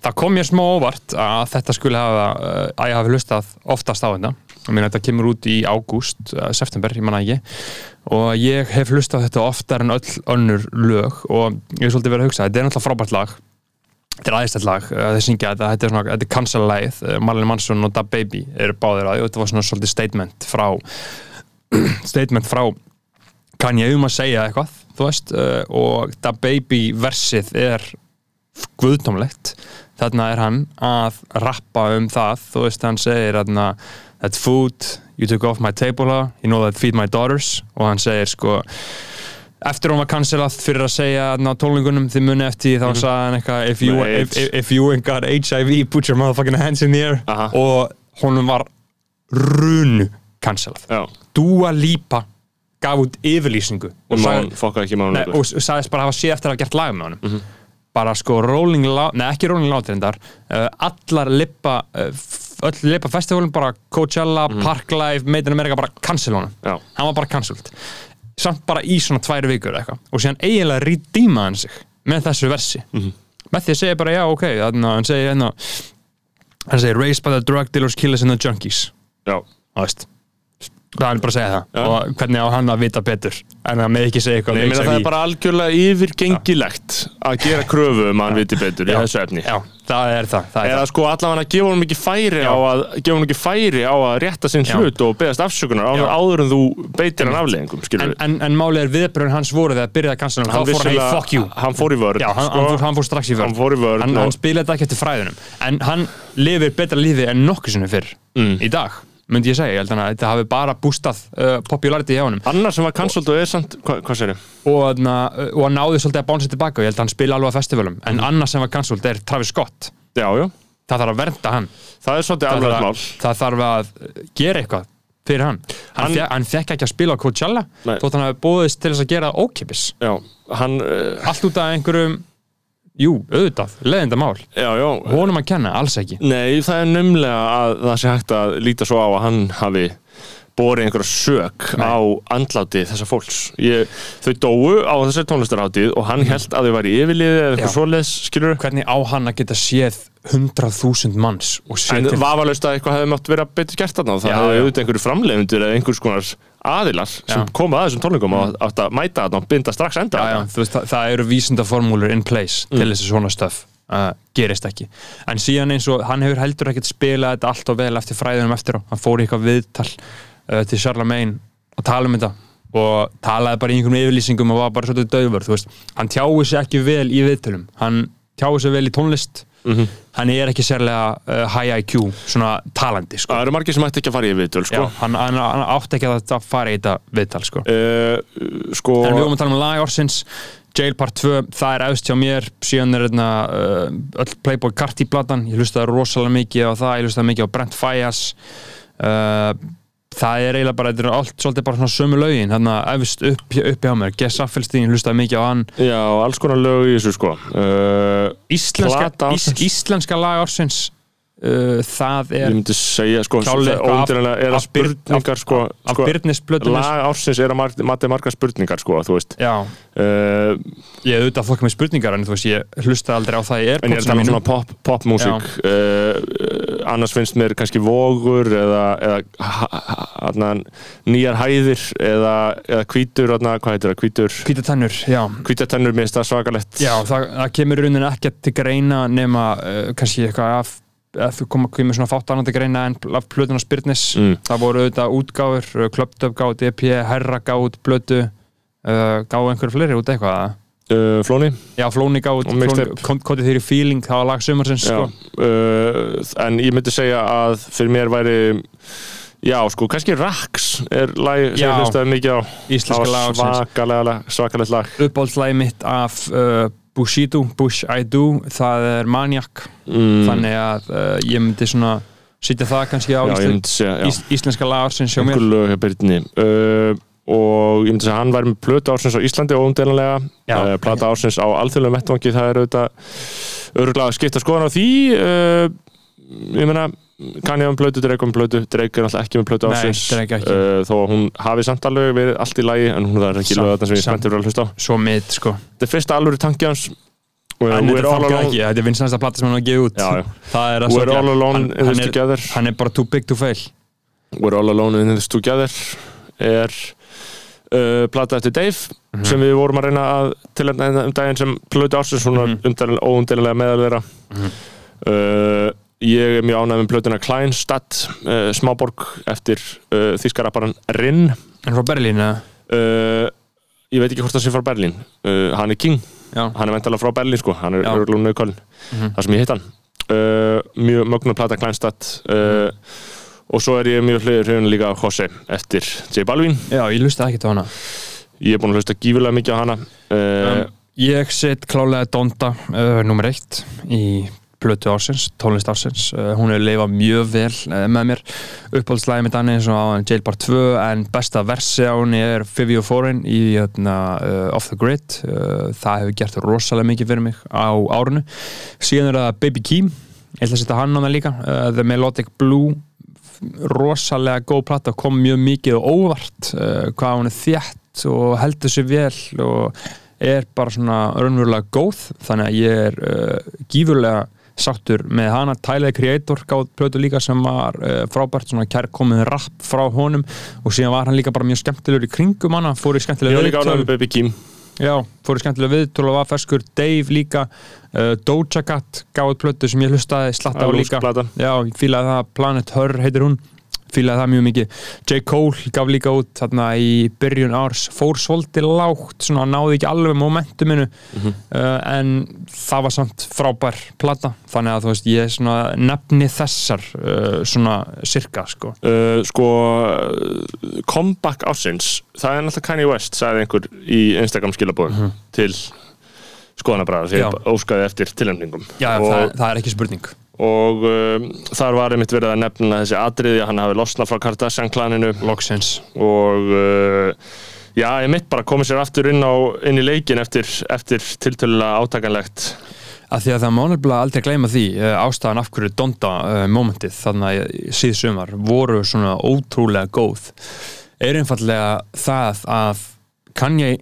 Það kom mér smá óvart að þetta skulle hafa uh, að ég hafi hlustað oftast á þetta mér þetta kemur út í ágúst, uh, september, ég manna ekki. Og ég hef hlustað þetta oftar en öll önnur lög og ég er svolítið verið að hugsa, þetta er náttúrulega frábært lag. Þetta er aðeinslegt lag, uh, þeir syngja þetta þetta er svona, þetta er cancel-lægið, uh, Marlon Manson og Da Baby eru báðir að og þetta var svona svolítið statement frá statement frá Kanye um að segja eitthvað, þú veist og Da Baby versið er guðdómlegt. Þarna er hann að rappa um það, þú veist, hann segir þarna, that food. You took off my table, you know that feed my daughters. Og hann segir sko eftir hún var cancelað fyrir að segja ná tónlingunum þið muni eftir þá Mhm. sagði hann eitthvað if if, if, if you ain't got HIV put your motherfucking hands in the air. Aha. og honum var runu cancelað Já, Dua Lipa gaf út yfirlýsingu og, og sagði, nei, og sagðist bara að hafa séð eftir að hafa gert lag með honum. Mhm. bara sko Rolling nei ekki Rolling reyndar, uh, allar Lipa uh, öll Lipa festivalum bara Coachella, Mhm. Parklife Made in America bara cancel honum. Já, hann var bara cancelled. Samt bara í svona tvær vikur eitthvað. Og síðan eiginlega redeema hann sig með þessu versi. Mhm. með því að segja bara já ok þannig að hann segir hérna hann segir raised by the drug dealers, killers and the junkies. Já, þú veist það er bara að segja það Já. og hvernig á hann að vita betur en að með ekki segja eitthvað Nei, meina það er bara algjörlega yfirgengilegt að gera kröfu um að hann viti betur í Já. þessu efni já, það er það, það, er eða það. sko allavega að gefa honum ekki færi á að gefa honum ekki færi á að rétta sinn Já. hlut og beðast afsökunar áður, Já. áður en þú beitir hann afleðingum skilur en, en, en málið er viðbröðin hans voru þegar byrjaði að cancela hann, hann hey hann fór í vörð já, hann, hann, fór, hann strax í vörn Hann hann, hann spilaði ekki eftir fræðunum en hann lifir betra lífi en nokkuð sinni fyrr Mm. í dag, myndi ég segja ég held hann að þetta hafi bara bústað uh, popularity hjá honum. Annar sem var cancelled og er samt hvað, hvað sér og, þarna, uh, og hann náði svolítið að bánsa tilbaka og ég held að hann spila alveg á festivalum. En Mm. annars sem var cancelled er Travis Scott. Já, já, það þarf að vernda hann. Það er svolítið alveg að, það þarf að gera eitthvað fyrir hann. Hann, Hann- hann, hann fekk ekki að spila á Coachella þótt hann hafi búðist til þess að gera ókipis já, hann, uh, allt út af einhverjum jú, auðvitað, leðinda mál já, já. Honum að kenna, alls ekki. Nei, það er numlega að það sé hægt að líta svo á að hann hafi borið einhverja sök Nei. á andláti þessa fólks ég, þau dóu á þessari tónlistarhátíð og hann held að þau væri yfirliðið eða eitthvað Já. svoleiðis, skilur hvernig á hann að geta séð 100.000 manns en vafalaust að eitthvað hefði mátt vera betur gert þarna það hefði auðvitað einhverju framleifundur eða einhvers konar aðilar sem Já. Koma að þessum tónlingum og átt að mæta þarna og binda strax enda já, já, veist, það, það eru vísindaformúlur in place Mm. til þessi svona stöf uh, gerist ekki en síðan eins og hann hefur heldur ekkert spilað þetta allt og vel eftir fræðunum eftir á hann fór í eitthvað viðtal uh, til Charlemagne að tala um þetta og talaði bara í einhverjum yfirlýsingum og var bara svolítið döfur, þú veist hann tjáði sig ekki vel í viðtölum hann tjáði sig vel í tónlist Mhm. hann er ekki sérlega uh, high IQ svona talandi sko. það eru margir sem ætti ekki að fara í viðtöl Já, sko. hann, hann, hann átti ekki að, að fara í þetta viðtal sko. Uh, sko En við vorum að tala um lag ársins Jail Part 2, það er auðvist hjá mér síðan er hérna uh, öll Playboy Carti platan, ég hlustaði rosalega mikið á það, ég hlustaði mikið á Brent Fayas uh, það er eiginlega bara, þetta er allt svolítið bara svona sömu lögin, þannig að auðvist upp, upp hjá mér, Gess Affelstein, ég hlustaði mikið á hann. Já, alls konar lög í þessu sko. Uh, Íslenska, ís, íslenska lag ársins uh, það ég er myndi segja sko, af- óumdýranlega er af Byr- spurningar sko, af sko Blötunis lag ársins er að mar- mati margar spurningar sko, þú veist. Uh, ég auðvitað fólk með spurningar en þú veist, ég hlustaði aldrei á það í en ég er að tala um svona pop, popmusík uh, annars finnst mér kannski vogur eða, eða hana, nýjar hæðir eða, eða hvítur, hana, hvað heitir það, hvítur? Hvíta tennur, já. Hvítatennur mér finnst það svakalegt. Já, það, það kemur í rauninni ekkert til greina nema kannski eitthvað af að þú koma kemur svona fátt annað til greina en af plötuna Spyrnis Mm. það voru auðvitað útgáfur, Klöptöp gáð EP, Herra gáð plötu uh, gáð einhverju fleiri út eitthvað uh, Flóni? Já, Flóni gáð þér í feeling, það var lag sumarsins Já, sko. uh, en ég myndi segja að fyrir mér væri Já, sko, kannski Rax er lag sem ég hlustaði mikið á. Íslenska lag svakalega, svakalegt lag. Uppáhaldslægi mitt af uh, Bushido, Bush I Do það er Maniac mm, þannig að uh, ég myndi svona sitja það kannski á Já, íslen, myndi segja, ís, íslenska lag ársins hjá mér. Lög uh, og ég myndi segja að hann væri með plötu ársins á Íslandi óumdelanlega Já. uh, plata ársins á alþjóðlega vettvangi það er auðvitað öruglega að skipta skoðan á því. Uh, ég meina kann ég um plötu, Drake um plötu. Drake er alltaf ekki með Drake ekki. uh, þó að hún hafi samt alveg verið allt í lagi en hún er ekki Samt, lög þarna sem ég samt. spenntur að hlusta á. svo mitt sko. Þetta er fyrsta alvöru tanki hans. En þetta fangir alone. ekki, þetta er vinsnasta plata sem hann har gefið út. Já, já. það er að We're all alone hann, in this er, together. hann er bara too big to fail. We're all alone in this together er uh, plata eftir Dave Mhm. sem við vorum að reyna að tilhengna um daginn sem plötu ársins svona mm Mhm. óumdelilega meðal þeirra. Uh, ég er mjög ánægð með plötuna Kleinstadt uh, smáborg eftir uh, þýskaraparan Rinn. En frá Berlín eða? uh, ég veit ekki hvort það sé frá Berlín. Hann er King, já, hann er veintalega frá Berlín sko, hann er Já. örglum nöðköln Mhm. þar sem ég hitt hann. Mjög mögnum plata Kleinstadt. Uh, og svo er ég mjög hlöður líka á Jose eftir J Balvin. Já, ég lusti ekki á hana. Ég er búin að hlusta gífurlega mikið á hana. Um, ég set klálega Donda uh, nummer eitt í plötu ársins, tónlist ársins. Uh, hún hefur leifað mjög vel uh, með mér. Uppáhaldslæði með Danni eins og á Jailbar 2 en besta versi á henni er Fivio Foreign í uh, Off the Grid. Uh, það hefur gert rosalega mikið fyrir mig á árunu síðan er það Baby Keem. Ég ætla að setja hann á það líka. Uh, The Melodic Blue rosalega góð platta kom mjög mikið og óvart hvað hún er þétt og heldur sér vel og er bara svona raunverulega góð. Þannig að ég er gífurlega sáttur með hana. Tyler Creator gáð plötu líka sem var uh, frábært svona kærkomið rapp frá honum. Og síðan var hann líka bara mjög skemmtilegur í kringum hana fór í skemmtilega Kim Já, fóru skemmtilega viðtölu og var ferskur. Dave líka, uh, Doja Cat gáði plötu sem ég hlustaði slatta á líka. Já, ég fílaði það, Planet Her heitir hún fílaði það mjög mikið J. Cole gaf líka út þarna í byrjun árs fór svolítið lágt, svona náði ekki alveg momentuminu Mhm. uh, en það var samt frábær plata, þannig að þú veist, ég svona nefni þessar uh, svona sirka, sko uh, sko comeback ásins það er náttúrulega Kanye West sagði einhver í Instagram skilabóðum til skoðanabræða sem Já. ég óskaði eftir tilnefningum Já, og, það, það er ekki spurning og um, þar var einmitt verið að nefna þessi atriði að hann hafi losnað frá Kardashian klaninu. Logsins og uh, já, einmitt bara komið sér aftur inn, á, inn í leikin eftir, eftir tiltölulega átakanlegt. Að því að það má nefnilega aldrei gleyma því eh, ástæðan af hverju Donda uh, momentið þannig að síð sumar voru svona ótrúlega góð. Er einfallega það að Kanye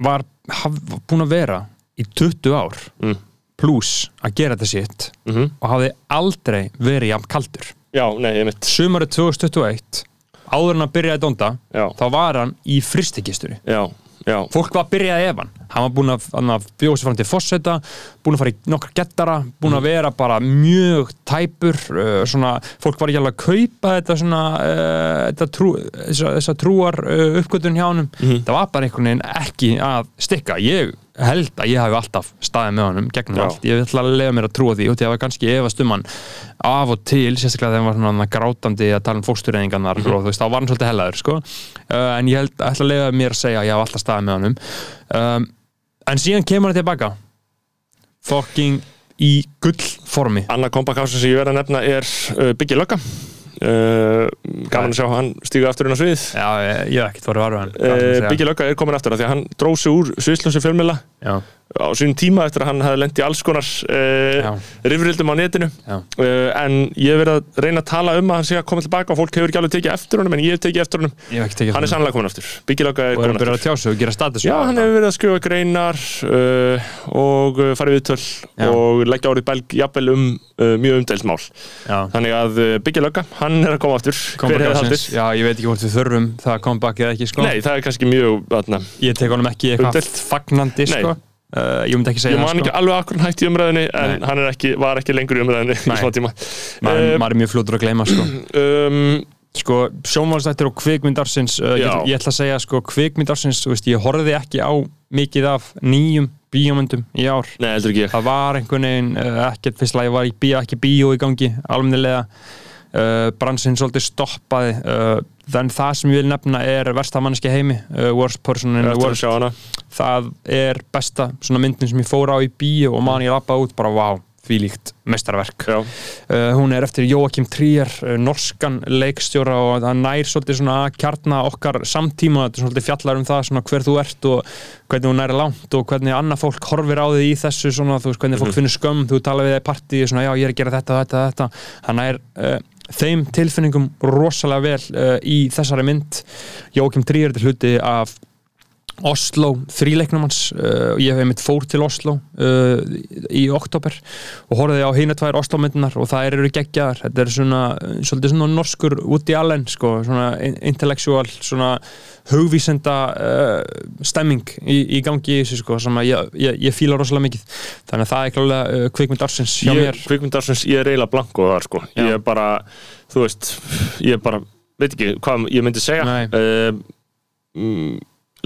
var búin að vera í 20 ár. Mm. Pluss að gera þetta sitt Mm og hafði aldrei verið jafn kaldur. Já, nei, einmitt. Sumarið 2021 áður en að byrjaði Donda já, þá var hann í fristikistunni já, já, fólk var að byrja að efan hann. Var búinn að, hann sér fram til fosseta búinn að fara í nokkar gettara búinn að vera bara mjög tæpur uh, svona, fólk var ekki alveg að kaupa þetta svona uh, þetta trú, þessa, þessa trúar uh, uppgötun hjá honum. Það var bara einhvern veginn ekki að stikka. Ég held að ég hafi alltaf staðið með honum gegnum Já. allt, ég ætla að lega mér að trúa því og því að kannski efast um hann af og til, sérstaklega þegar hann var svona grátandi að tala um fókstureyðingarnar og þú veist, þá var hann svolítið hellaður sko. uh, en ég held, ætla að lega mér að segja að ég hafi alltaf staðið með honum. Um, en síðan kemur hann tilbaka. Fucking í gullformi. Anna kompakássin sem ég verð að nefna er uh, Biggie Lögga uh, gaman að sjá hann stíga aftur inn á svið. Já, ég, hef ekkert voru varfið hann. Uh, Biggie Lögga er komin aftur af því að hann dróð sig úr sviðsljósi fjölmjöla á sínum tíma eftir að hann hefði lent í alls konar uh, rifrildum á netinu. Uh, en ég hef verið að reyna að tala um að hann sé að koma tilbaka og fólk hefur ekki alveg tekið eftir honum en ég hef tekið eftir honum. Ég hef ekki tekið hann er sannlega komin aftur. Biggie Lögga er og er komin að byrja að aftur tjá sig og gera status Já, hann hefur verið að skrifa greinar uh, og farið viðtöl Já. og leggja árið belg jafnvel um mjög umdelt mál. Já. Þannig að Biggie Lögga, hann er að koma aftur. Hver Comeback hefði ársins. haldið? já, ég veit ekki hvort við þurfum það sko. Ég sko. uh, ég myndi ekki segja Ég það man sko. ekki alveg akkur hætti í umræðinni en Nei. hann ekki, var ekki lengur í umræðinni í smá tíma maður, Eh, maður er mjög fljótur að gleyma sko. um, sko, sjónvalstættir og kvikmyndarsins uh, ég, Já. ég ætla að segja sko, kvikmyndarsins veist, ég horfði ekki á mikið af nýjum bíómyndum í ár Nei, ég það var einhvern veginn uh, ekkert fyrst að ég var í bíó, ekki bíó í gangi almennilega uh, bransinn svolítið stoppaði uh, þannig það sem ég vil nefna er versta manneski heimi, uh, worst person in the world. það er besta svona myndin sem ég fór á í bíu og man ég lappa út bara vá, því líkt mestarverk hún er eftir Jóakim Trier, norskan leikstjóra og það nær svolítið svona að kjarna okkar samtíma, þetta er svolítið fjallar um það svona hver þú ert og hvernig hún er langt og hvernig annað fólk horfir á þig í þessu svona, þú veist, hvernig fólk finnur skömm. Þú tala við þig í partí, svona já, ég er að gera þetta, þetta, þetta. Hann þeim tilfinningum rosalega vel uh, í þessari mynd. Jóakim Trier er hluti af Oslo, þríleiknum hans uh, ég hef einmitt fór til Oslo uh, í oktober og horfði á hina tvær Oslo myndinar og það eru geggjaðar, þetta er svona svolítið svona norskur Woody Allen sko, svona in- intellectual, svona hugvísenda uh, stemming í, í gangi í þessu sko, sem að ég, ég, ég fíla rosalega mikið. Þannig að það er klálega uh, kvikmynd ársins hjá ég, mér. kvikmyndarsins, ég er eiginlega blanko þar sko. Já. Ég er bara, þú veist Ég er bara, veit ekki hvað ég myndi segja. Nei.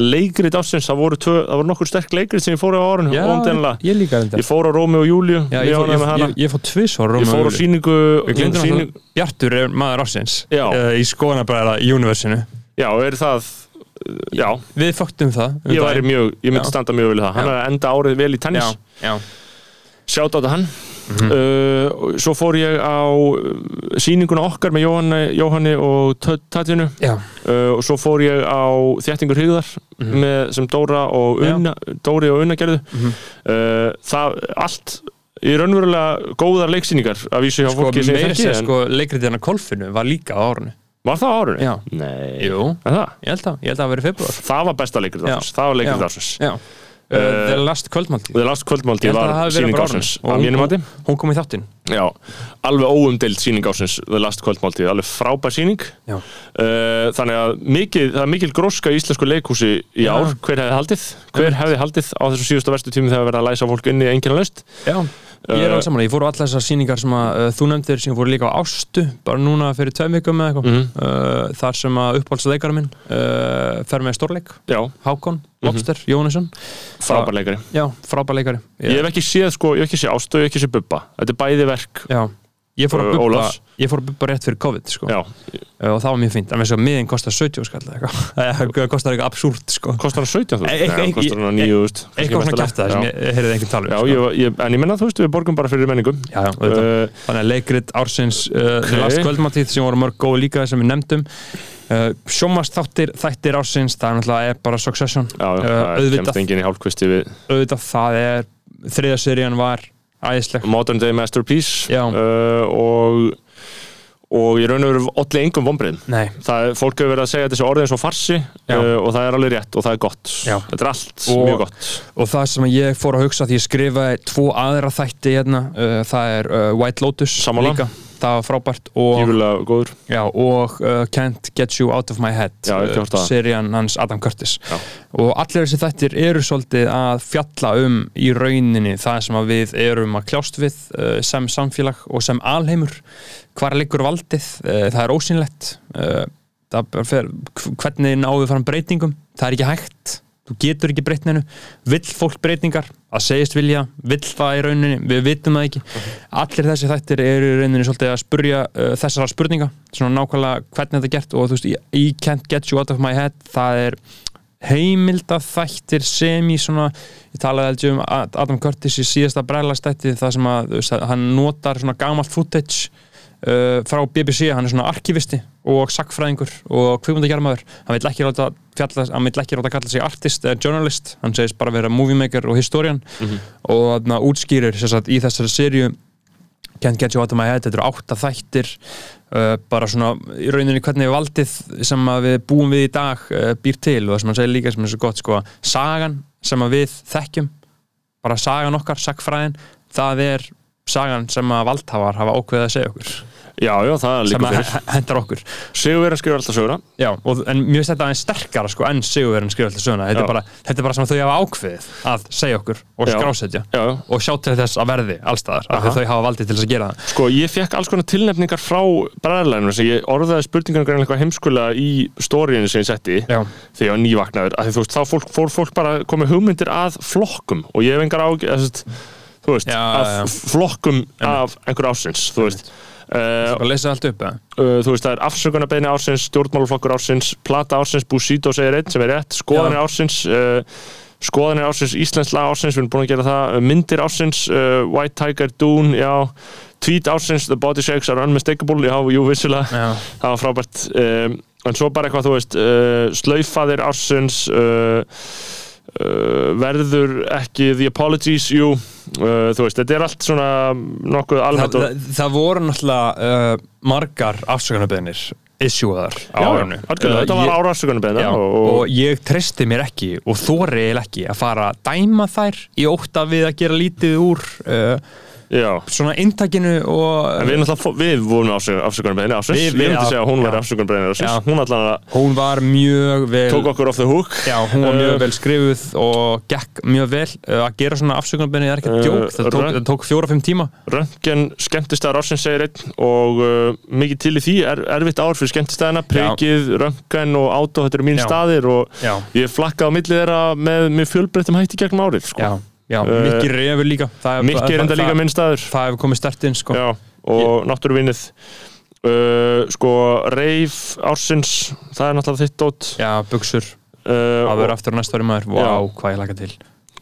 Leikrit ársins, það voru, tvö, það voru nokkur sterk leikrit sem ég fór á árun Já, óumdeinlega. ég Ég fór á Rómi og Júliu ég, fór, ánægður ég, með hana. ég, ég fór tvisvar Ég fór á síningu, síningu að Bjartur er maður ársins Já. uh, í skoðanabræðara í universinu. Já, er það Já, Við fóktum það. Um ég mjög Ég myndi Já. standa mjög vel í það. Hann er enda árið vel í tennis. Já, Sjátt á þetta hann Mhm. uh, og Svo fór ég á uh, sýninguna okkar með Jóhanni, Jóhanni og Tatjunu. Uh, og svo fór ég á Þjættingur Hryggðar með, sem Dóra og. Unna, Dóri og Unna gerðu. Mhm. uh, það allt í raunverulega góðar leiksýningar að vísu hjá sko, fólki sem þekki en sko, að kolfinu var líka á árunu var það á árunni? Já. Nei, Jú, það? ég held að, ég held að það veri februar það var besta leikrið ársins. Það var leikrið ársins. Uh, The Last Kvöldmáltíð The Last að var árinu. Og að mínum mati Hún kom í þáttinn Já, alveg óumdeild sýning ásins The Last Kvöldmáltíð, alveg frábær sýning Já. uh, Þannig að mikil, það er mikil gróska í íslensku leikhúsi í Já. ár Hver hefði haldið? Hver hefði haldið á þessu síðustu verstu tími þegar verið að læsa fólk inni enginn laust? Já, ég er Uh, alveg saman Ég fór á allar þessar sýningar sem að uh, þú nefndir sem fór líka á Ástu, bara núna fyrir tveim vikum með eitthvað. Mhm. uh, Þar sem að uppáhaldsleikara minn uh, fer með stórleik. Já, Hákon, Mhm. Lobster, Jónesson frábær leikari. Já, frábær leikari. Ég hef ekki séð, sko, ég hef ekki séð Ástu, ég hef ekki séð Bubba. Þetta er bæði verk. Já, ég fór að. Ég fór að bubba rétt fyrir COVID sko. Og það var mjög fínt, en miðin kostar 70 skall það kostar eitthvað absúrt sko. kostar hann 17 þú? E- Nei, kostar hann 9 þú eitthvað svona kæft það sem ég heyrði einhvern tala um Já, sko. en ég menna þú veist, við borgum bara fyrir menningum já, já, uh, þannig að leikrit ársins uh, Ok. The Last Kvöldmáttíð sem voru mörg góð líka sem við nefndum uh, sjómast þáttir, þættir ársins það er bara Succession Já, já, það auðvitað. auðvitað það er þriða serían var æðisleg Modern Day Masterpiece uh, og og ég raun og veru allir engum er, fólk hefur verið að segja orðið eins og farsi uh, og það er alveg rétt og það er gott. Já. þetta er allt Og- mjög gott. og það sem ég fór að hugsa því ég skrifaði tvo aðra þætti hérna, uh, það er uh, White Lotus Sammála. líka, það var frábært og, já, og uh, Can't Get You Out of My Head Já, það. serían hans Adam Curtis. Já. og allir þessi þættir eru svolítið að fjalla um í rauninni það sem við erum að kljást við uh, sem samfélag og sem alheimur. Hvar liggur valdið, uh, það er ósynlegt uh, það fer, hvernig náðu fram breytingum? Það er ekki hægt, þú getur ekki breytninu vill fólk breytingar? Að segjast vilja, vill það í rauninni? Við vitum það ekki, allir þessi þættir eru í rauninni svolítið að spurja uh, þessara spurninga, svona nákvæmlega hvernig þetta er gert og þú veist, í Can't Get You Out of My Head það er heimilda þættir sem í svona ég talaði heldur um Ad- Adam Curtis í síðasta brælastætti það sem að að hann notar svona gamalt footage uh, frá BBC, hann er svona arkivisti og sakfræðingur og kvikmyndagermaður hann vil ekki ráta fjalla, hann vil ekki ráta kalla sig artist eða journalist, hann segist bara vera movie maker og historian og þarna útskýrir sagt, í þessari serju Can't Get You Out of My Head, þetta eru átta þættir uh, bara svona í rauninni hvernig valdið sem að við búum við í dag uh, býr til. Og það sem hann segir líka sem er svo gott sko, sagan sem að við þekkjum bara sagan okkar, sagfræðin það er sagan sem að valdhafar hafa ákveðið að segja okkur já, já, það er sem að hendar okkur. Sigurverðin skrifur alltaf söguna. Já, og, en mér finnst þetta aðeins sterkara sko, enn sigurverðin skrifa alltaf söguna. Þetta er, bara, þetta er bara sem að þau hafa ákveðið að segja okkur og skrásetja og sjá til þess að verði allstaðar af því að þau hafa valdið til þess að gera það. Sko, ég fekk alls konar tilnefningar frá bræðarleginu sem ég orðaði spurningar greinlega eitthvað heimskulega í stóriðinu sem ég setti Já, þegar ég var að veist, þá fólk, fór fólk bara komið hugmyndir að flokkum og ég hef engar þú veist, Já, að flokkum af einhver ásins þú veist Bara lesa allt upp, eða? uh, þú veist það er afsökunarbeðni ársins, stjórnmálaflokkur ársins plata ársins, Busito segir einn sem er rétt skoðanir Já. ársins uh, skoðanir ársins, Íslensk lag ársins við erum búin að gera það, uh, myndir ársins uh, White Tiger, Dune, já tweet ársins, The Body Shakes are unmistakable já, jú, vissulega, Já. það var frábært en svo bara eitthvað, þú veist uh, slaufaðir ársins uh, verður ekki the apologies, jú. Uh, þú veist, þetta er allt svona nokkuð almennt og það, það voru náttúrulega uh, margar afsökunarbeðnir issueðar á Uh, þetta var ára afsökunarbeðna Já, og, og, ég treysti mér ekki og eiginlega ekki að fara að dæma þær í ótta við að gera lítið úr já, svona inntakinu og við, við vorum afsökunarbeðinni ásins Við- við- myndi segja að hún Já. ásins Hún að hún var mjög vel tók okkur off the hook. Já, hún var mjög Uh, vel skrifuð og gekk mjög vel. Uh, að gera svona afsökunarbeðni er ekki Uh, djók, það tók, tók fjóra-fimm tíma. Röntgen skemmtistæðar ásins segir einn Og uh, mikið til í því. Er, Erfitt ár fyrir skemmtistæðina Prikið, Röntgen og Átó Þetta eru mín Já. staðir Og Já, ég flakkaði á milli þeirra Með, með fjölbreyttum hætti gegnum árið sko. Uh, Mikki Refur líka. Það Mikki er enda það- líka það- minn staður. Það hefur komið stert inn sko. Og náttúruvinnið. Uh, Sko, Reif ársins Það er náttúrulega þitt dót. Já, buksur, uh, að vera aftur á næsta ári maður. Vá, Já. hvað ég laka til.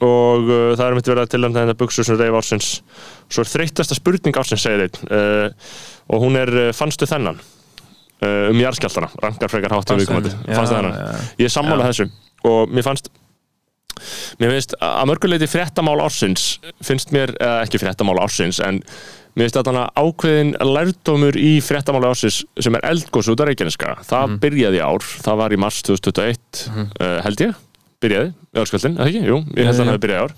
Og uh, það er mitt verið að tilnæmda þetta buksur sem reyf ársins. Svo er þreytasta spurning ársins einn. Uh, og hún er fannstu þennan? Um jarðskjaldana, rankar frekar hátt um viðkomandi, fannstu þennan? ég sammála þessu. Og mér fannst mér finnst að mörguleiti fréttamál ársins finnst mér, eða ekki fréttamál ársins en mér finnst að þannig ákveðin lærdómur í fréttamáli ársins sem er eldgóðs út af Reykjaneska. Það byrjaði í ár, það var í mars 2021 uh, held ég. Byrjaði, jarðskjaldin, eða ekki? Jú, ég held að hann hefði byrjaði í ár.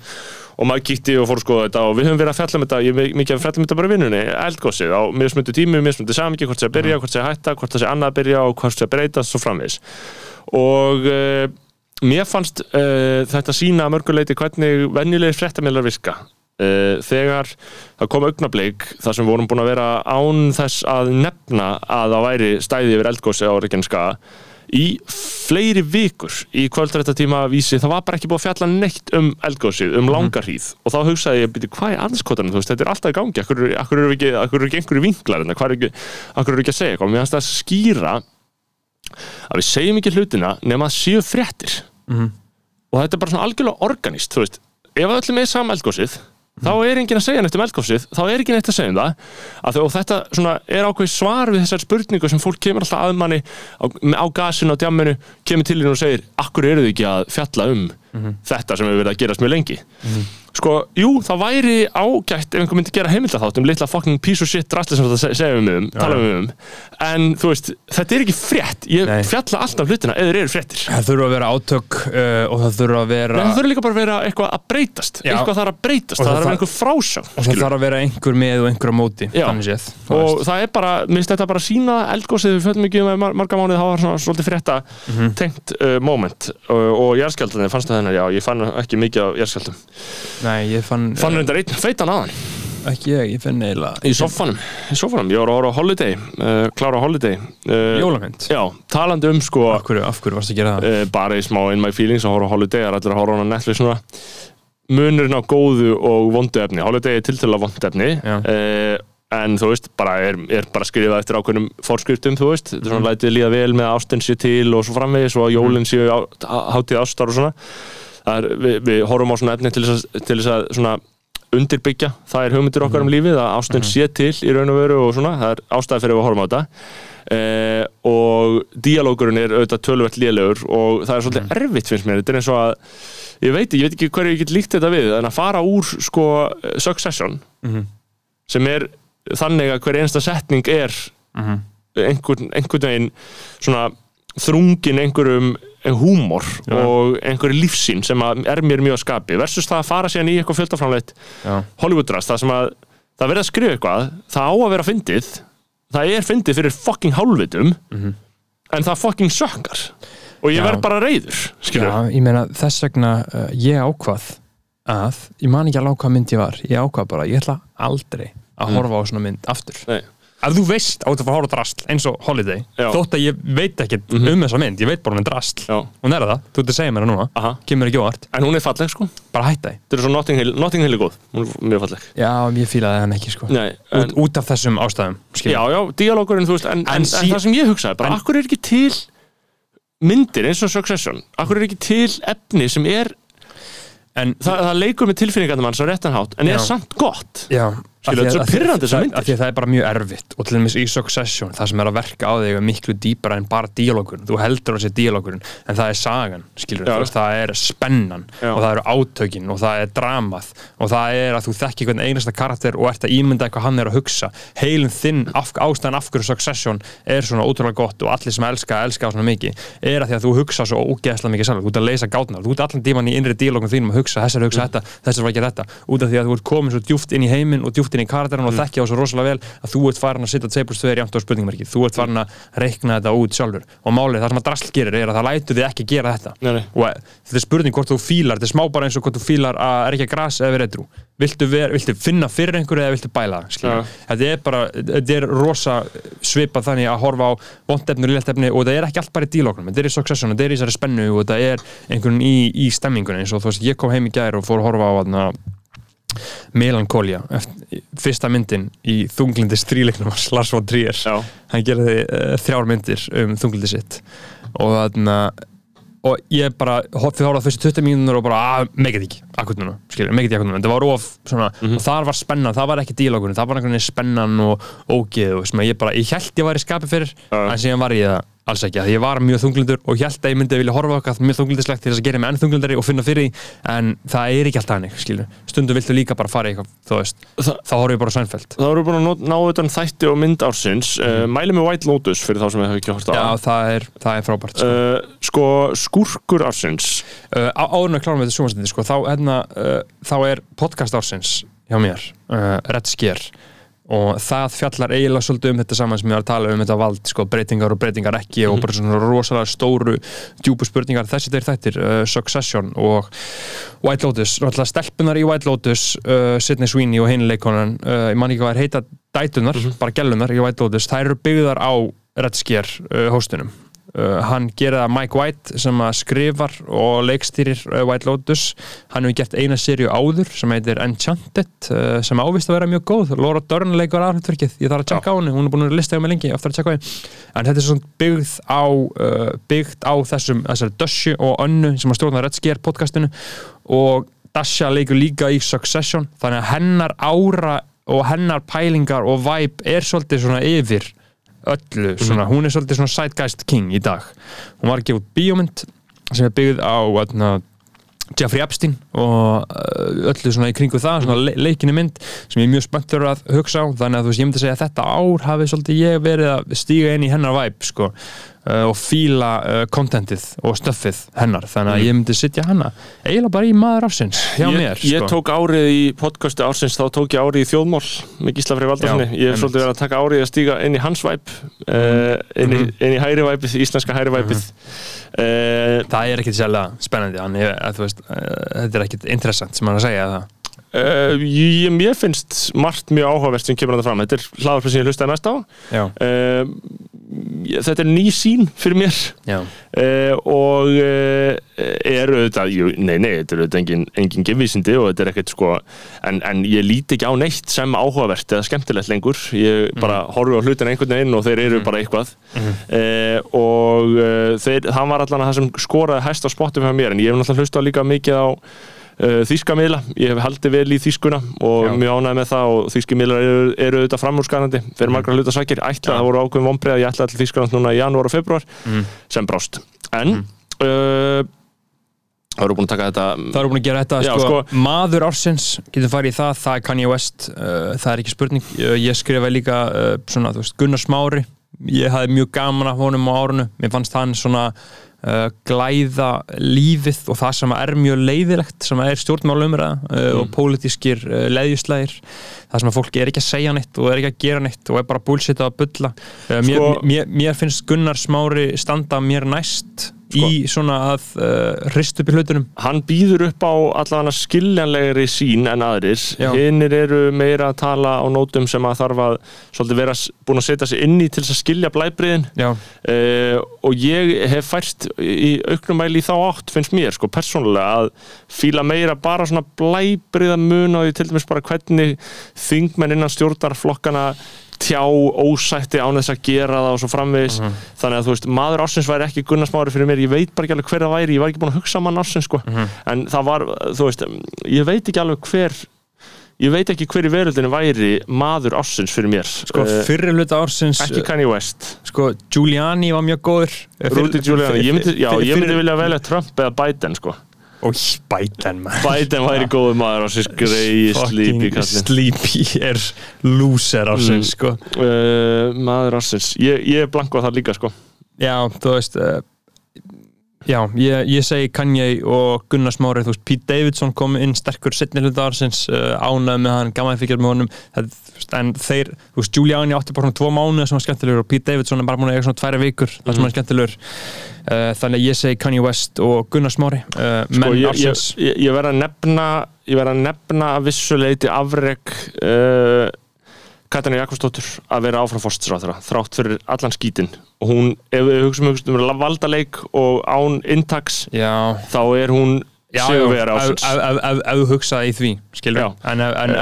Og maður kíkti og fór að skoða þetta og við höfum verið að fjalla um þetta, ég hef mikið að fjalla um þetta bara í vinnunni, eldgósið á mismundu tími, mismundu samingi, hvort það sé að byrja, hvort það sé að hætta, hvort það sé annað að byrja og hvort það sé að breytast og framvegis. Og uh, mér fannst uh, þetta sína að mörguleiti hvernig venjulegir fréttamillar virka. Uh, þegar það kom augnablik þar sem vorum búin að vera án þess að nefna að það væri stæði yfir eldgósi á Reykjaneska í fleiri vikur í kvöldrættatíma vísi, það var bara ekki búið að fjalla neitt um eldgósið, um langar hríð. Og þá hugsaði ég, byrju, hvað er anskotanum, veist, þetta er alltaf í gangi, akkur, eru ekki, ekki einhverju vinklar, akkur eru ekki að segja mér finnst það að skýra að við segjum ekki hlutina nema að séu fréttir og þetta er bara svona algjörlega organist þú veist, ef að öllum er sama eldgósið þá er enginn að segja neitt um eldgósið þá er ekki neitt að segja um það. Og þetta svona er ákveð svar við þessar spurningu sem fólk kemur alltaf að manni á, á gasinu á djamminu kemur til hérna og segir, akkur eru þau ekki að fjalla um þetta sem hefur verið að gerast mjög lengi sko, jú, það væri ágætt ef einhver myndi gera heimildaþátt um litla fucking piece of shit drastli sem þetta segjum við um, tala um um en þú veist, þetta er ekki frétt ég Nei. fjalla alltaf hlutina eða eru fréttir Það þurfa að vera átök uh, og það þurfa að vera Nei, það þurfa líka bara að vera eitthvað að breytast Já. eitthvað þarf að breytast, Og það það þarf að vera þarf- einhver frásögn og það skilurðu. þarf að vera einhver með og einhver á móti Já. þannig séð þú og veist. það er bara, minnst þetta bara sína eldgósið við föllum ekki um mar marga mánuði það var svona svolítið frétta Mhm. tengt uh, moment uh, og jarðskjaldandi fannst það þennan, já, ég fann ekki mikið af jarðskjaldum Nei, ég fann, fann reyndar einn feitan aðan ekki ég, ég fann eiginlega í sofanum, í sofanum, ég var að horfa á Holiday uh, klára á Holiday. Uh, Jólamynd? Já, talandi um sko Af hverju, af hverju varst að gera það? uh, bara í smá In My Feelings að horfa á Holiday, það er allir að horfa á hana Netflix núna. Munurinn á góðu og vondu efni. Holiday er tiltölu á vondu efni. Já. en þú veist, bara er, er bara skrifað eftir ákveðnum fórskriftum, þú veist. Þetta er Mhm. svona lætið líða vel með að ástin sér til og svo framvegis og að jólinn séu á, hátíð ástar og svona. það er, við, við horfum á svona efni til þess að, til þess að svona undirbyggja, það er hugmyndir okkar um Mhm. lífið að ástin sé til í raun og veru og svona, það er ástæði fyrir að horfum á þetta eh, og díalógurinn er auðvitað tölvöld lélegur og það er svolítið Mhm. erfitt finnst mér, þetta er eins og að ég veit, ég veit ekki hverju ég get líkt þetta við en að fara úr sko Succession Mhm. sem er þannig að hver einsta setning er Mhm. einhvern, einhvern veginn svona þrungin einhverjum húmor Já. og einhverju lífsín sem er mér mjög að skapi versus það að fara síðan í eitthvað fjöldaframleitt Hollywoodrast, það sem að það verið að skrifa eitthvað, það á að vera fyndið það er fyndið fyrir fucking hálfvitum en það fucking sökkar og ég verð bara reyður skilur Já ég meina þess vegna uh, ég ákvað að ég man ekki alveg hvað mynd ég var ég ákvað bara, ég ætla aldrei að Mm. horfa á svona mynd aftur Nei. Ef þú veist ert að fara að horfa á drasl eins og Holiday, Já. þótt að ég veit ekkert um þessa mynd, ég veit bara hún er drasl. Já. hún er það, þú ert að segja mér það núna. Aha. kemur ekki óvart, En hún er falleg sko. Bara hætta því. Þetta er svo Notting Hill, Notting Hill er góð. Hún er mjög falleg. Já, ég fílaði hann ekki sko. Nei, út, en, út af þessum ástæðum skilur. Já, já, díalógurinn, þú veist En, en, En sí- það sem ég hugsaði, bara Akkur er ekki til myndir eins og Succession? Akkur er ekki til efni sem er en Það, það leikur með tilfinningarnir manns á réttan hátt En Já. er samt gott? Já, Skilur, þetta er svo pirrandi þessar myndir. Af því að það er bara mjög erfitt. Og til dæmis í Succession, það sem er að verka á þig er miklu dýpara en bara díalógurinn þú heldur að sé díalógurinn, en það er sagan skilur, þú veist, það er spennan Já. og það eru átökin og það er dramað og það er að þú þekki hvern einasta karakter og ert að ímynda eitthvað hann er að hugsa. Heilin þinn, af, ástæðan af hverju Succession er svona ótrúlega gott og allir sem elska, elska það svona mikið, er að því að þú hugsa svo ógeðslega mikið sjálf, þú ert að leysa gátnar þú ert allan díman í innri díalógum þínum að hugsa þessar hugsa þetta, þessar var ekki þetta, út af því að þú ert komin svo djúft inn í heiminn og djúft inn í karakterin og þekkja á svo rosalega vel að þú ert farin að 2 plus 2 er jæmt á spurningamarki þú ert farin að reikna þetta út sjálfur og málið, það sem að drasl gerir er að það lætur þið ekki gera þetta Nei, nei. og eh, þetta er spurning hvort þú fílar þetta er smá bara eins og hvort þú fílar að er ekki að gras eða verið edru viltu, viltu finna fyrir einhverju eða viltu bæla? Já. þetta er bara, þetta er rosa svipað þannig að horfa á vondefni og léttefni og þetta er ekki allt bara í dílókunum þetta er í succession, þetta er í þessari spennu og þetta er einhvern í, í stemmingunni eins og þú veist, ég kom heim í gær og fór að horfa á þarna Eftir, fyrsta myndin í þunglindi stríleiknum hans Lars von Trier Já. hann gerði uh, þrjár myndir um þunglindi sitt og þarna og ég bara, horfði á fyrstu 20 mínútur og bara, að, megið ekki, akkur núna skilur, megið ekki akkur núna, þetta var of svona og þar var spennan, það var ekki dílókunni, það var einhvern veginn spennan og ógeð og sem að ég bara, ég held ég væri skapið fyrir, Já. en síðan var ég það alls ekki, að ég var mjög þunglindur og held að ég myndi vilja horfa okkar mjög þunglindislegt til þess að gera mig enn þunglindari og finna fyrir því en það er ekki alltaf hannig, skilur stundum viltu líka bara fara í eitthvað, þú veist. Þa- þá horfum ég bara á Seinfeld. Það voru búin að ná- utan þætti og mynd ársins. Uh, Mæli með White Lotus fyrir þá sem við hefum ekki hort á. Já, það er, það er frábært sko. uh, Sko, skúrkur ársins. Uh, á- áður en að klára með þetta sjónvarsniti sko, þá, hérna, þá er podcast ársins hjá mér, Red Scare og það fjallar eiginlega svolítið um þetta saman sem ég var að tala um þetta vald, sko, breytingar og breytingar ekki og bara svona rosalega stóru djúpu spurningar, þessi þeir þættir uh, Succession og White Lotus. Náttúrulega stelpunar í White Lotus uh, Sidney Sweeney og hinn leikonan uh, ég man ekki hvað er heita dætunar, bara gellunar í White Lotus, þær eru byggðar á Red Scare uh, hóstunum Uh, hann gerir það Mike White sem skrifar og leikstýrir uh, White Lotus. Hann hefur gert eina sériu áður sem heitir Enchanted uh, sem ávist að vera mjög góð. Laura Dern leikur aðhaldverkið ég þarf að tjekka á henni, hún er búin að lista hjá mig lengi. Aftur að tjekka á henni, en þetta er svona byggð á byggt á þessum þessari Dushy og Önnu sem að stjórna Red Scare podcastinu. Og Dasha leikur líka í Succession. Þannig að hennar ára og hennar pælingar og vibe er svolítið svona yfir öllu, svona, hún er svolítið svona Zeitgeist King í dag. Hún var að gefa bíómynd sem er byggð á atna, Jeffrey Epstein og uh, öllu svona í kringu það, svona le leikinni mynd sem ég er mjög spenntur að hugsa á. Þannig að þú veist, ég myndi að segja að þetta ár hafi svolítið ég verið að stíga inn í hennar vibe sko, uh, og fíla uh, contentið og stöffið hennar. Þannig að ég myndi sitja hana eiginlega bara í maður ársins hjá ég, mér ég sko. tók árið í podcastu ársins þá tók ég árið í þjóðmál með Gísla Freyr Valdarssoni ég einmitt. svolítið verið að taka árið að stíga inn í hans væp uh, inn, í, inn í uh, það er ekkit sérlega spennandi hann, ég, að, uh, þetta er ekkit interessant sem hann að segja það uh, ég, mér finnst margt mjög áhugavert sem kemur að það fram. Þetta er hlaðarpið sem ég hlustaði mest á. Uh, þetta er ný sín fyrir mér. Uh, og er auðvitað, jú, nei, nei, þetta er auðvitað engin, engin gefvísindi og þetta er ekkert sko, en, en ég líti ekki á neitt sem áhugavert eða skemmtilegt lengur. Ég bara horfi á hlutin einhvern veginn og þeir eru bara eitthvað. Uh, og þeir, hann var allan að það sem skoraði hæst á spottum hjá mér, en ég hef náttúrulega hlustað líka mikið á uh, þýska miðla, ég hef haldið vel í þýskuna og Já. mjög ánægð með það og þýski miðlar eru, eru auðvitað framúrskarandi fyrir margra hluta sakir, ætla, það voru ákveðum vombrið að ég ætla til Þýskaland núna í janúar og februar sem brást. En uh, það voru búin að taka þetta Það eru búin að gera þetta, Já, sko, sko- maður ársins, getur farið í það, það er Kanye West, uh, það er ekki spurning, ég skrifaði líka uh, svona, þú veist, Gunnar Smári, ég hafði mjög gaman af honum á árunu, mér fannst hann svona uh, glæða lífið og það sem er mjög leiðilegt, sem er stjórnmálumræða uh, og pólitískir uh, leiðjuslægir, það sem að fólki er ekki að segja neitt og er ekki að gera neitt og er bara bullshit að bulla. Uh, mér, Sko- mér, mér finnst Gunnar Smári standa mér næst í svona að uh, hrist upp í hlutunum. Hann býður upp á allavega skiljanlegri sín en aðrir. Já. hinnir eru meira að tala á nótum sem að þarf að svolítið vera búin að setja sig inn í til þess að skilja blæbriðin uh, og ég hef fært í auknum mæli í þá átt finnst mér sko persónulega að fíla meira bara svona blæbriða mun og til dæmis bara hvernig þingmenn innan stjórnarflokkana tjá ósætti án þess að gera það og svo framvegis. Þannig að þú veist, maður ársins væri ekki Gunnarsmári fyrir mér, ég veit bara ekki alveg hver það væri. Ég var ekki búin að hugsa um hann ársins sko. En það var, þú veist, ég veit ekki alveg hver ég veit ekki hver í veröldinu væri maður ársins fyrir mér. Sko Eh, fyrri hluta ársins ekki Kanye West. sko Giuliani var mjög góður. Eh, Fyrri- Giuliani, ég myndi, já, fyrri- ég myndi vilja velja Trump eða Biden sko Biden maður. Biden væri góður maður greiði slípi Fucking kallinn. Sleepy er loser ársins Mm. sko. Uh, maður ársins, ég, ég er blank á það líka sko. Já, þú veist uh, Já, ég, ég segi Kanye og Gunnar Smári, þú veist, Pete Davidson kom inn sterkur setni hluta ársins uh, ánæð með hann, gaman fyrir með honum. Það, en þeir, þú veist, Giuliani átti bara svona tvo mánuði sem var skemmtilegur og Pete Davidson er bara múin að eiga svona tværa vikur það Mhm. sem er skemmtilegur. Uh, þannig að ég segi Kanye West og Gunnar Smári uh, Sko, ég, ég, ég, ég verð að nefna ég verð að nefna að vissuleiti afreg Katrín Jakobsdóttur að vera áfram fórstisráþara þrátt fyrir allan skítin og hún, ef við hugsaum um valdaleik og án intaks Já, þá er hún já, sigurvegari ef þú hugsaði í því,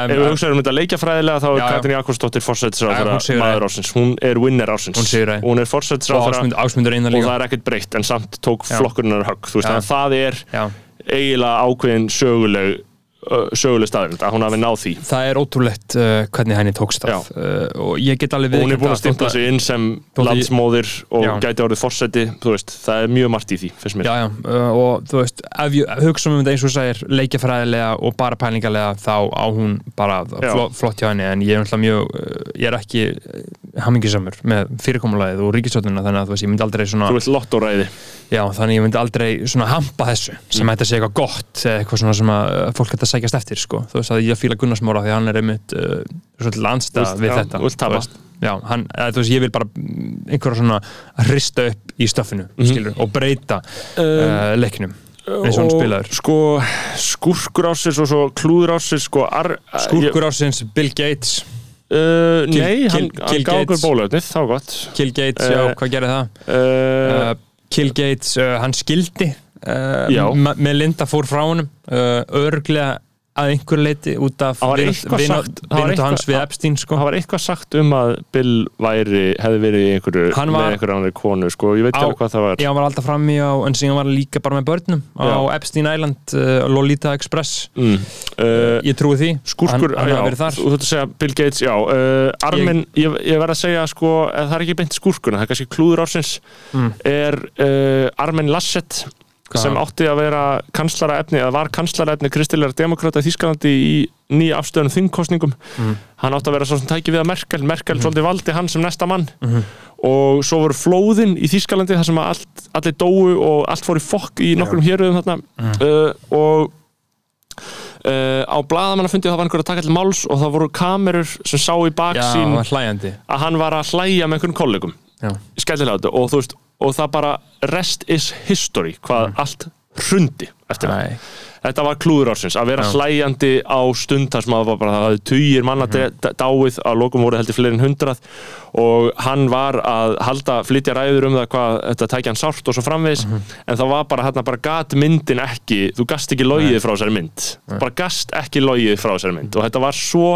ef- við hugsaum um þetta leikjafræðilega þá er. Katrín Jakobsdóttir fórstisráþara maður ásins, hún er winner ásins Hún er fórstisráþara og það er ekkert breytt en samt tók flokkurinnar högg það er eiginlega ákveðin söguleg söguleg staðrind að hún hafi náð því. Það er ótrúlegt uh, hvernig henni tókst það. Uh, og ég get alveg og hún er búin að það, þótt sig inn sem að- landsmóðir og Já. gæti þú veist, það er mjög margt í því, finnst mér. Já, já, uh, og þú veist, ef ég hugsa um þetta eins og þú segir, leikjafræðilega og bara pælingarlega, þá á hún bara flott, hjá henni, en ég er mjög, uh, ég er ekki hamingisamur með fyrirkomulagið og ríkistölduna, þannig að þú veist, ég myndi aldrei svona, þú veist lottóræði já, þannig ég myndi aldrei svona hampa þessu, sem Mm. þetta sé eitthvað gott, eða eitthvað svona sem að uh, fólk hægt að sækjast eftir, sko, þú veist, að ég fíla Gunnarsmára því að hann er einmitt uh, svolítið landstæð Þú vilt- við já, þetta, þú vilt tapa. veist. Já, hann, eða, þú veist, ég vil bara mm, einhverja svona hrista upp í stöffinu, Mhm. skilur, og breyta uh, leiknum eins og hann spilaður sko, skurkur ásins og svo klúður ásins sko, ar, Skúrkur ársins, Bill Gates uh, Kill- nei, hann, Kill- hann Kill gaf okkur bólöfnið, var gott Kill Gates, Eh, já, hvað gerði það? uh, Uh, Kill Gates, uh, hann skildi uh, með Linda fór frá uh, örglega að einhver leiti út af vindu hans við Epstein sko. það var eitthvað sagt um að Bill væri, hefði verið í einhverju var- með einhverju annari konu, sko, ég veit Á- ekki hvað það var Já, hann var alltaf frammi á, en síðan var hann líka bara með börnum á Já. Epstein Island, uh, Lolita Express mm. uh, Ég trúi því Skúrkur, hann, hann hafi verið þar þú þurft að segja Bill Gates, já uh, Armin, ég, ég verð að segja sko, að það er ekki beint skúrkuna, það er kannski klúður ársins Mm. er Armin Laschet Hvað? sem átti að vera kanslaraefni eða var kanslaraefni kristilegar demokrata í Þískalandi í nýja afstöðunum þingkostningum Mm. hann átti að vera svo sem tæki við að Merkel. Merkel svolítið valdi hann sem næsta mann. Mhm. og svo voru flóðin í Þískalandi þar sem allt, allir dóu og allt fór í fokk í nokkrum héruðum þarna. Mhm. uh, og Uh, á blaðamannafundi það var einhver að taka til máls og það voru kamerur sem sá í baksín að hann var að hlæja með einhvern kollegum. Og þú veist og það bara rest is history hvað allt hrundi eftir það. Þetta var klúður ársins að vera Já. hlæjandi á stund þar sem að það var bara það hafði tugir manna mm dáið að lokum voru heldur fleiri en hundrað. Og hann var að halda flytja ræður um það hvað þetta tækja hann sárt og svo framvegis. En það var bara hérna bara gat myndin ekki þú gast ekki logið frá þessari mynd. Bara gast ekki logið frá þessari mynd. Og þetta var svo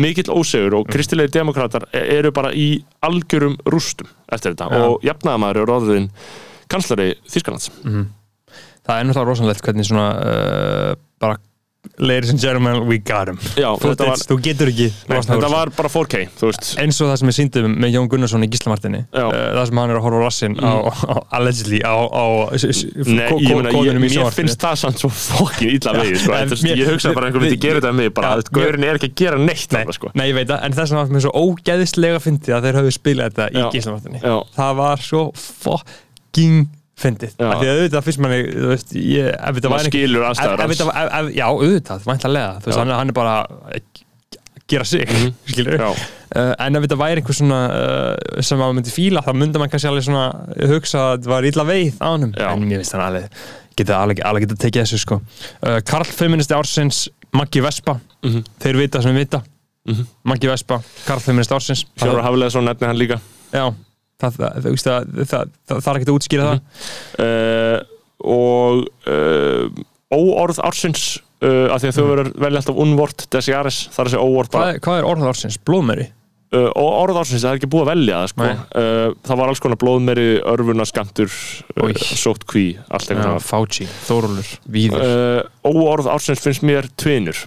mikill ósegur og kristilegi demokrater eru bara í algjörum rústum eftir þetta. Já. og jafnaðamaður eru orðin kanslari Þýskalands Það er náttúrulega rosanlegt hvernig svona uh, bara Ladies and gentlemen, we got him. Já, þetta var, Þú getur ekki nei, þetta var bara 4K þú veist. Eins og það sem ég síndum með Jón Gunnarsson í Gíslamartinni uh, það sem hann er að horfa á rassin á, á, allegedly á, á Nei, ég meina, ég, mér finnst það samt svo fokkin illa vegið, sko, en en, mér- ég hugsa bara að einhver myndi við- gera þetta með bara að gaurin er ekki að gera neitt Nei, sko. nei, ég veit það, en þess vegna var mér svo ógeðislega fyndið að þeir höfðu spilað þetta í. Gíslamartinni það var svo fucking fyndið, af því að auðvitað fyrst manni, þú veist, ég, ef þetta skilur var- ef, ef, já, auðvitað, væntalega þú veist, hann, hann er bara gera sig mm -hmm. Já, uh, en ef þetta væri einhver svona uh, sem maður myndi fíla, þá myndi maður kannski alveg svona hugsa að þetta var illa veið á Já. en mér finnst hann alveg geta alveg, alveg geta tekið þessu sko. Uh, Karl Feministi ársins, Maggi Vespa. Mhm. þeir vita sem vita. Maggi Vespa, Karl Feministi ársins. Fjóra Hafleða svo nefni hann líka. Já, það þarf ekki að útskýra mm -hmm. það mhm. eh, og eh, óorð ársins eh, af því að þau mhm. verður velja alltaf unnvort desiaris, það er að segja óorð hvað, hvað er orð ársins? Blóðmeri? og orð ársins, það er ekki búið að velja það sko. það var alls konar blóðmeri, örfuna, skamtur sótt kví ja, fáci, þórulur, víður og orð ársins finnst mér tvinur.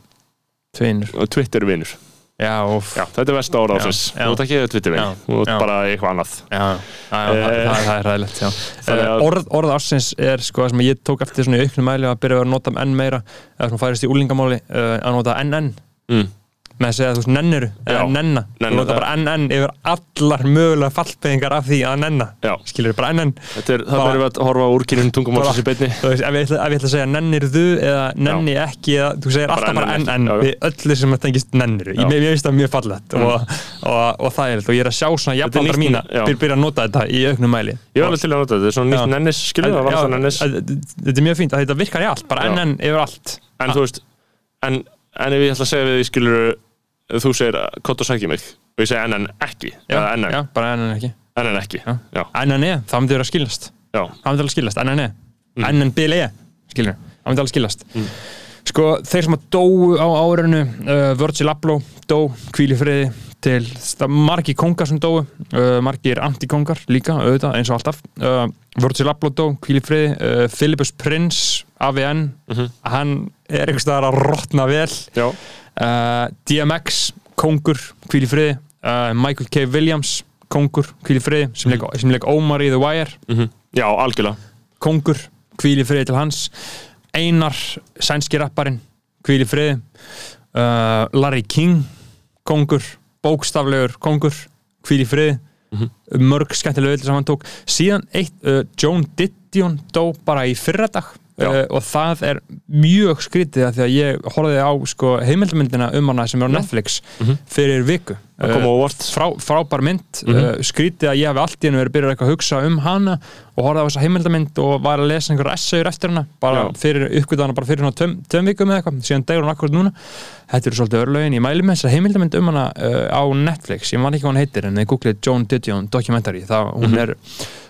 Tvinur, tvittir vinur. Já, Já, þetta er ársins, Já, já. þú ert ekki Twitter-vin Já, þú ert bara eitthvað annað Já, já, já það, Eh, það, er ræðilegt já. þannig uh, að- orð, orð ársins er sko sem ég tók eftir svona í auknum mæli að byrja að nota enn meira eða svona færist í úlingamáli uh, að nota NN mm. Með að segja þú veist nenniru eða Já, nenna, þú nota já. bara NN yfir allar mögulega fallbeyðingar af því að nenna. Já. skilur bara NN Þetta er, það verður við að horfa úr kynning tungumálsins í beinni. þú veist, ef ég ætla, ef ég ætla að segja nennir þú eða nenni ekki eða, þú segir Bara alltaf bara NN, já, já. við öllu sem að tengist nenniru. Já. ég, finnst það mjög fallegt og, og, og það er og ég er að sjá svona Þetta jafnaldra mína já. byr, byrja að nota þetta í auknum mæli. Ég var alveg til að nota þetta, þetta er svona Já. nýtt nennis, það, Já, Þetta þetta Já. Veist, en ef ég ætla að segja við því skilur þú segir kott og sækja mig og ég segi NN ekki, já, eða NN, já, bara NN ekki. NN ekki. Já. Já, NN e, það myndi vera að skilast já, það myndi alveg skilast, NN e. Mm. NN bil e, skilur, það myndi alveg skilast sko, þeir sem að dóu á árinu uh, Virgil Abloh dó, hvíli friði til það margir kongar sem dóu uh, margir antikongar líka, auðvitað, eins og alltaf. Uh, Virgil Abloh dó, hvíli friði uh, Philippus Prince, AVN Mhm. hann er einhvers staðar að rotna vel. Já, uh, DMX, kongur hvíl í friði, uh, Michael K. Williams kongur, hvíl í friði sem leik, sem leik Omar í The Wire. Mhm. já, algjörlega. Kongur, hvíl í friði til hans. Einar, sænski rapparinn hvíl í friði. Uh, Larry King, kongur bókstaflegur kongur hvíl í friði. Mörg skemmtilega öll sem hann tók. Síðan eitt, Joan Didion dó bara í fyrradag. Uh, og það er mjög skrítið af því að ég horfði á sko, heimildamyndina um hana sem er á Netflix fyrir viku. Það kom á óvart. frá, frábær mynd. Mhm. uh, skrítið að ég hafi allt í hennu verið byrjað eitthvað að hugsa um hana og horfði á þessa heimildamynd og var að lesa einhver essagur eftir hana bara Já. fyrir uppgöðana bara fyrir svona tveim, tveim vikum eða eitthvað, síðan degur hún akkurat núna. Þetta eru svolítið örlögin, ég mæli með þessa heimildamynd um hana uh, á Netflix, ég man ekki hvað hann heitir en þið googlið Joan Didion documentary það, hún Mhm. er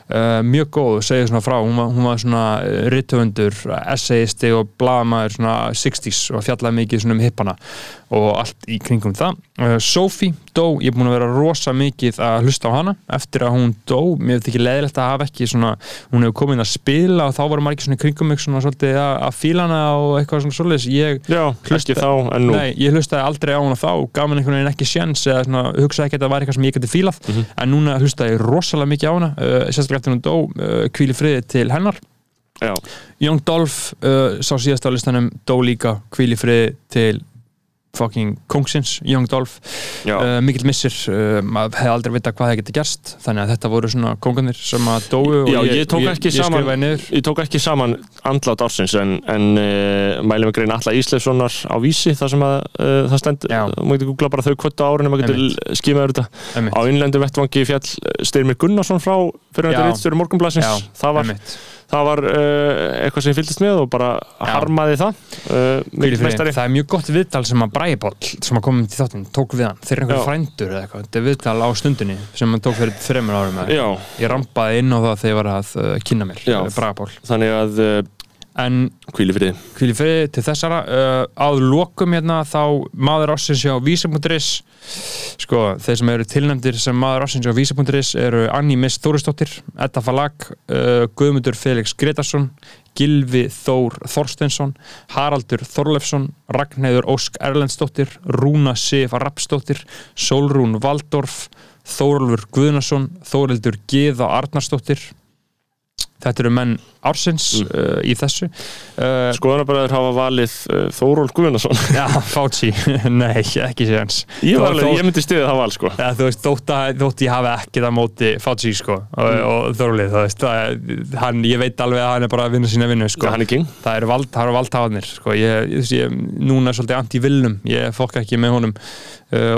uh, mjög góð og segir svona frá, hún var, hún var svona uh, rithöfundur, essayisti og blaðamaður svona 60s og fjallaði mikið svona um hippana og allt í kringum það. Uh, Sophie dó, ég er búin að vera rosa mikið að hlusta á hana. Eftir að hún dó, mér finnst ekki leðilegt að hafa ekki svona, hún hefur komið inn að spila og þá var ekki svona kringum mig svona svolítið að, að fíla hana og eitthvað svona svolítið ég já, Hlusta- ekki þá en nú. Nei, ég hlustaði aldrei á hana þá. Gaf mér einhvern veginn ekki sjens eða svona, hugsaði ekki að það væri eitthvað sem ég geti fílað. Mhm. en núna hlustaði ég rosalega mikið á hana uh, sérstaklega eftir hún dó, uh, hvíli friði til hennar. Já, Young Dolph uh, sá síðast á listanum dó líka. Hvíli friði til fucking kongsins, Young Dolph. Uh, mikill missir, uh, maður hefði aldrei vita hvað það geti gerst, þannig að þetta voru svona kongarnir sem að dóu og Já, ég tók ekki ég saman- skrifaði niður. ég tók ekki saman andlát ársins en, en uh, mælum við grein Alla Ísleifssonar á vísi þar sem að það stendur, Já. maður getur googla bara þau kvötta árinu, maður getur skímaður þetta. Einmitt. á innlendu vettvangi fjall Styrmir Gunnarsson frá fyrir þetta rittstjóri morgunblassins Já, það var, einmitt. Það var uh, eitthvað sem ég fylgdist með og bara Já. harmaði það uh, friði. meistari. Það er mjög gott viðtal sem að Bræði Páll sem að komið til þáttinn, tók við hann. Þeir eru einhver frændur eða eitthvað, þetta er viðtal á stundinni sem hann tók fyrir þreymur árum ég rampaði inn á það þegar ég var að uh, kynna mér Já. Bræði Páll þannig að uh, en hvíli friði. hvíl í friði til þessara. Að lokum hérna þá maður ássins hjá vísa.is sko, þeir sem eru tilnæmdir sem maður ássins hjá vísa.is eru Anni Miss Þórisdóttir, Edda Falag uh, Guðmundur Felix Gretarsson Gilvi Þór Þorstensson Haraldur Þorlefsson Ragnheiður Ósk Erlendsdóttir Rúna Sif Rapsdóttir Solrún Valdorf Þórólfur Guðnason Þórildur Gíða Arnarsdóttir þetta eru menn ársins uh, í þessu. Uh, Skoðanabræður hafa valið uh, Þóról Guðnason. Já, Fauci, nei, ekki séðans Ég, ég myndi stiðið það val sko. Ja, veist, þótt, að, þótt ég hafi ekki það móti Fauci, sko, og, Mm. og Þorlið, þú veist, það, hann, ég veit alveg að hann er bara að vinna sína vinnu, sko. Er king. Það eru vald, það eru valdhafarnir, sko, ég, ég, ég, núna er svolítið anti-vilnum, ég fokka ekki með honum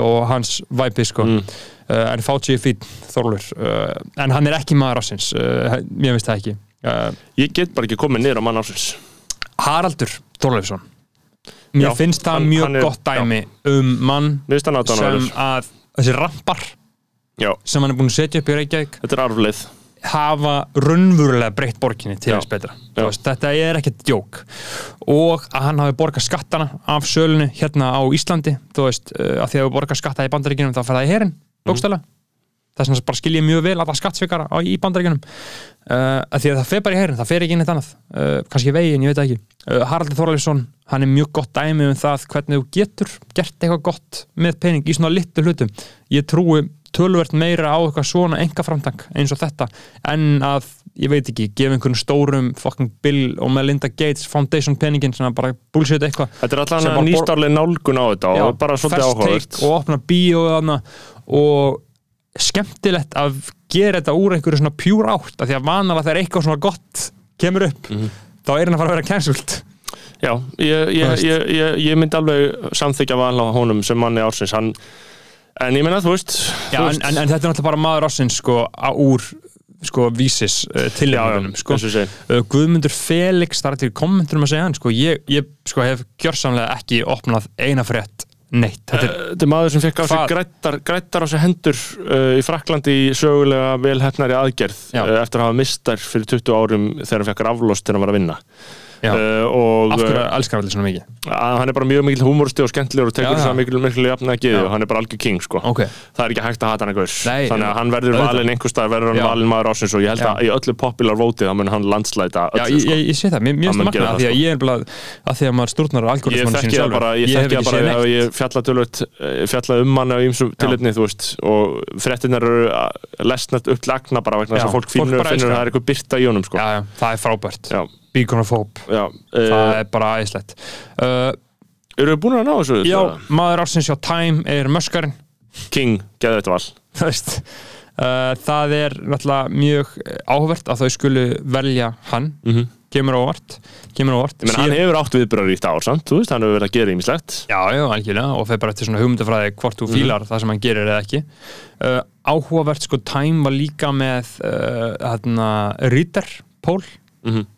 og hans væpi, sko. Mm. Uh, en Fauci er fín, Þorlur, uh, en hann er ekki maður ásins, uh, mér finnst það ekki. Ég get bara ekki komið niður á mann ásins Haraldur Þorleifsson, mér Já, finnst það hann- mjög hann er- gott dæmi um mann sem að, þessi rampar Já, sem hann er búin að setja upp í Reykjavík er hafa raunverulega breytt borginni til Já. þess betra. Já. Þú veist, þetta er ekkert djók. Og að hann hafi borgað skattana af sölunni hérna á Íslandi þú veist, að því að við borgað skatta í bandaríkjunum þá fer það í herin, bókstæla þess vegna bara skil ég mjög vel alla skattsvikara á, í bandaríkjunum. Uh, að því að það fer bara í herin, það fer ekki inn eitt annað. Uh, kannski veginn, ég veit það ekki. Uh, Haraldur Þorleifsson, hann er mjög gott dæmi um það hvernig þú getur gert eitthvað gott með pening í svona litlu hlutum. Ég trúi tölvert meira á eitthvað svona enga framtang eins og þetta en að, ég veit ekki, gefa einhvern stórum fucking Bill og Melinda Gates Foundation peningin sem að bara bullshit eitthvað Þetta er bor- nýstárlega nálgun á þetta Já, og bara svolítið take og skemmtilegt að gera þetta úr einhverju svona pjúr átt af því að vanalega þegar eitthvað svona gott kemur upp, Mhm. þá er hann að fara að vera cancelled. Já, ég, ég, ég, ég, ég myndi alveg samþykja á honum sem manni ársins. Hann, En ég meina, þú veist, Já, þú en, veist. en, en þetta er náttúrulega bara maður ásins sko, úr sko, vísis uh, Já, já, tilnefnunum sko. uh, Guðmundur Felix, það er til kommenturum að segja hann sko, ég, ég sko, hef gjörsamlega ekki opnað eina frétt neitt þetta er, Þetta er maður sem fekk á sig grættar, á sig hendur uh, í Fraklandi í sögulega velhæfnari aðgerð uh, eftir að hafa mistar fyrir 20 árum þegar hann fekk raflost þegar hann var að vinna. uh, og af hverju uh, elskar allir svona mikið að hann er bara mjög mikil húmoristi og skemmtilegur og tekur Já, þess já. að mikil, mikil jafna að geði Já. og hann er bara algjör king sko. ok, það er ekki hægt að hata hann eitthvað þannig að hann verður valinn einhver stað verður hann Já. valinn maður ásins og ég held Já. að í öllu popular vótið þá mun hann landslæta já, öllu ég, sko. ég, ég sé það, mér, finnst það af það, því að sko. ég er bara að því að maður stúrnar á þekki það bara, ég þekki það bara ég, ég fjalla um hann á ýmsum veist og að- lesnast upp lagna bara vegna þess Já, að fólk finnur, að það er eitthvað byrta í honum sko. já, já, það er frábært Hope, já. það Uh, er bara æðislegt. Uh, eru við búin að ná þessu? já, maður ársins hjá Time er möskarinn. King, geða þetta val uh, það er náttúrulega mjög áhvert að þau skulu velja hann. Mm kemur óvart kemur á óvart. Ég menn, hann hefur átt viðbröður í þetta ár samt, þú veist, hann hefur verið að gera ímislegt Já, já, algjörlega og þeir bara eftir svona hugmyndafræði hvort þú fílar það sem hann gerir eða ekki. Uh, Áhugavert sko Time var líka með hérna, Reader Pól mm uh,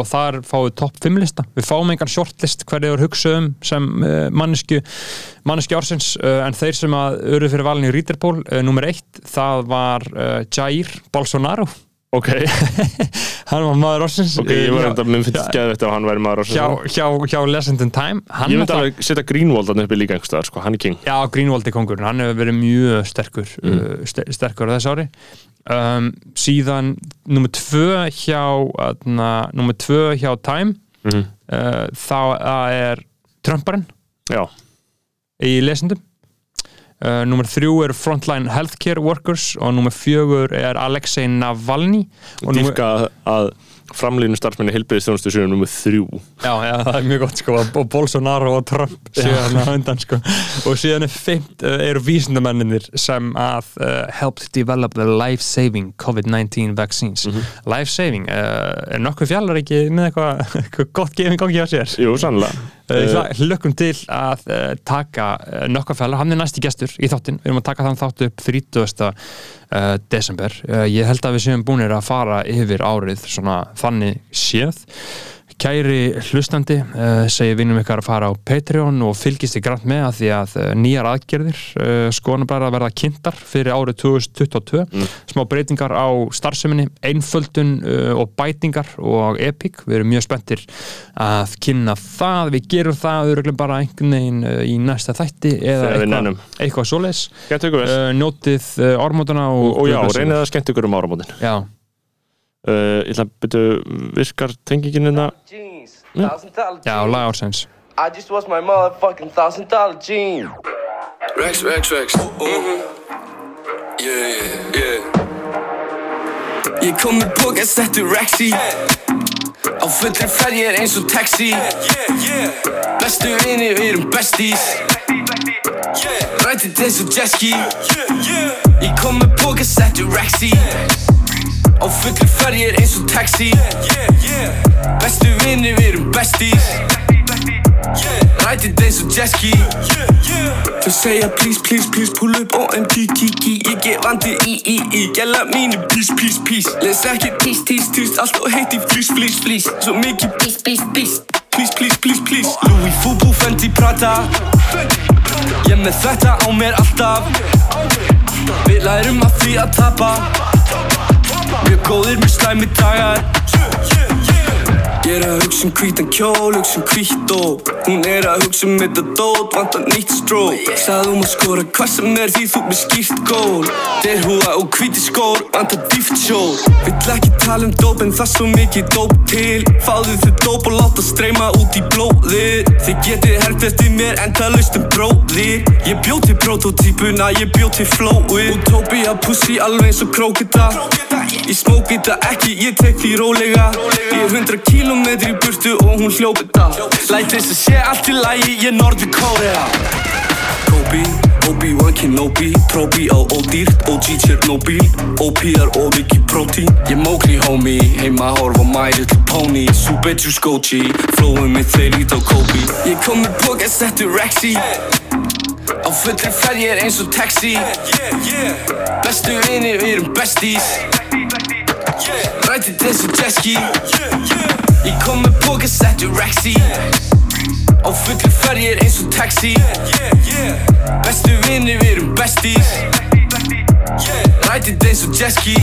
og þar fáum við topp 5 lista. Við fáum engan shortlist hverju er hugsað um sem uh, mannesku mannesku ársins uh, en þeir sem að eru fyrir valin í uh, nummer 1 það var Jair Bolsonaro. Ok, hann var maður ársins. Ok, ég var enda, mér finnst geðveitt ef hann væri maður hjá, ásins hjá, hjá Lesendin Time. Hann Ég myndi alveg setja Greenwald hann uppi líka einhverstaðar, sko, hann er king. Já, Greenwald er kongurinn, hann hefur verið mjög sterkur Mm. uh, st sterkur á þess ári um, síðan nummer tvö hjá nummer tvö hjá Time mm uh, þá er Trumparinn. Já, í lesendum. Uh, nummer þrjú er Frontline Healthcare Workers og nummer fjögur er Alexei Navalny. Dýrka að, að framlýnu starfsmenni heilbriðist þjónustu séu nummer þrjú. Já, já, það er mjög gott sko og Bolsonaro og Trump síðan á undan sko. Og síðan er fimmt uh, eru vísindamenninir sem að uh, helped develop the life-saving COVID-19 vaccines. Life-saving, uh, er nokkuð fjallar ekki með eitthvað eitthvað gott gefing gangi á sér? Jú, sannlega hlökkum til að uh, taka nokkuð fjallar, hann er næsti gestur í þáttin, við erum að taka þann þátt upp 30. Uh, desember. Ég held að við séum búinir að fara yfir árið svona þannig séð Kæri hlustandi, uh, segir vinnum ykkar að fara á Patreon og fylgist þið grann með að því að uh, nýjar aðgerðir uh, skoðanabræðar að verða kynntar fyrir árið 2022. Smá breytingar á starfseminni, einföldun og bætingar og Epic. Við erum mjög spenntir að kynna það. Við gerum það örugglega bara einhvern veginn í næsta þætti eða eitthvað, eitthvað njótið uh, ormótana og, og, og já, reynið að skemmt ykkur um áramótin Já, uh, Ég ætla að byrja virkar tengingin hérna jeans. Yeah. Thousand dollar jeans. já, lag ársins. I just lost my motherfucking thousand dollar jeans. Rex, Rex, Rex. Mm-hmm. Yeah, yeah, yeah. Ég kom með póka, settu Rexy Á fullri ferð ég er eins og taxi Bestu vini, við erum besties Rættið eins og jetski Ég kom með póka, settu Rexy Á fullri ferð ég er eins og taxi. Bestu vini, við erum besties. Rættið eins og jetski Þau segja please, please, please Pull up OMG, kiki Ég gef vandi í, í, í. Gæla mínu, please, please, please Les ekki tís, tís, tís Allt og heitt í flýs, flýs, flýs Svo mikið please, please, please Please, please, please, please. Louis Fubu, Fendi, Prada. Ég með þetta á mér alltaf. Við lærum að því að tapa Mjög góðir, mjög slæmi dagar Ég er að hugsa um hvítan kjól, hugsa um hvít og Hún er að hugsa um þetta dót, vantar nýtt strók Sagði um að skora hvað sem er því þú með skýrt gól. Derhúa og hvíti skór, vantar dýft sjól Vill ekki tala um dóp en það svo mikið dóp til. Fáðu þið dóp og láta streyma út í blóðið. Þið getið hergt eftir mér en það laust um bróðir. Ég bjóð til prototípuna, ég bjóð til flóið. Og tópi að pussi alveg eins og krókita Ég smóki þetta ekki, ég tek því rólega. Ég er hundra kílómetri í burtu og hún hljópi þetta Læt þess að sé allt í lagi, ég Norður Kórea Kobe, Obi-Wan Kenobi Trópi á ódýrt, OG Chernobyl OP-ar og ekki prótín Ég mókli homie, heima horf á My Little Pony. Juice Goji, flowið mitt þeir lít á Kobe. Ég kom með póka, settu Rexy. Á fullri ferð ég er eins og taxi. Bestu vini, við erum besties. Rættið eins og jetski Ég kom með póka, settu Rexy. Á fullri ferð ég er eins og taxi. Bestu vini, við erum besties. Rættið eins og jetski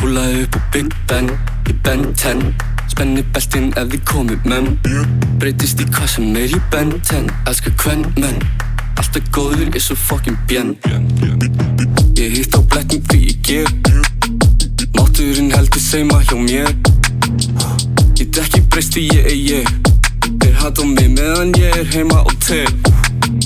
Púlaði upp á Big Ben Í Ben 10 Spenni beltin ef þið komið menn? Breytist í hvað sem er í Ben 10 Elskar hvern menn. Alltaf góður, ég er svo fucking bjenn Ég hitt á blettum því ég ger Mátturinn heldur seima hjá mér. Ég dekki breyst því ég er ég. Þeir hata mig meðan ég er heima og teg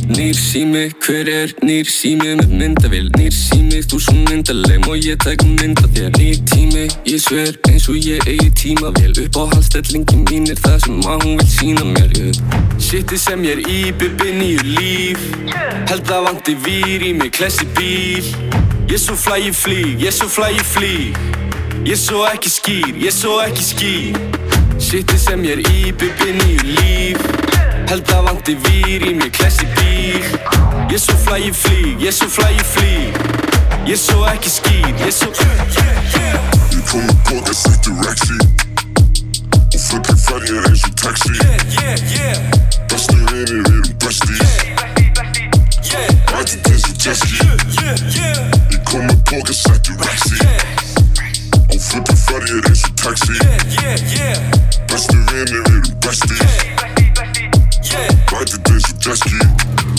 Nýr sími, hver er nýr sími með myndavél? Nýr sími, þú svo myndaleim og ég tek mynda þér? Nýr tími, ég sver eins og ég eigi tímavél. Upp á halstellingi mín er það sem að hún vil sína mér. Shitið sem ég er í, bibbi nýju líf. Held að vanti vír í mig, klessi bíl. Ég svo flæ ég flýg, ég svo flæ ég flýg Ég svo ekki skýr, ég svo ekki skýr. Shitið sem ég er í, bibbi nýju líf Held að vanti vír í mig, klessi bíl. Ég svo flæ ég flýg, ég svo flæ ég flýg Ég svo ekki skýr, ég svo Ég kom með póka, settu Rexy. Og fullri ferð ég eins og taxi. Bestu vinir, við erum besties Rættið eins og jetski Ég kom með póka, settu Rexy. Og fullri ferð ég eins og taxi. Bestu vinir, við erum besties Rættið eins og jetski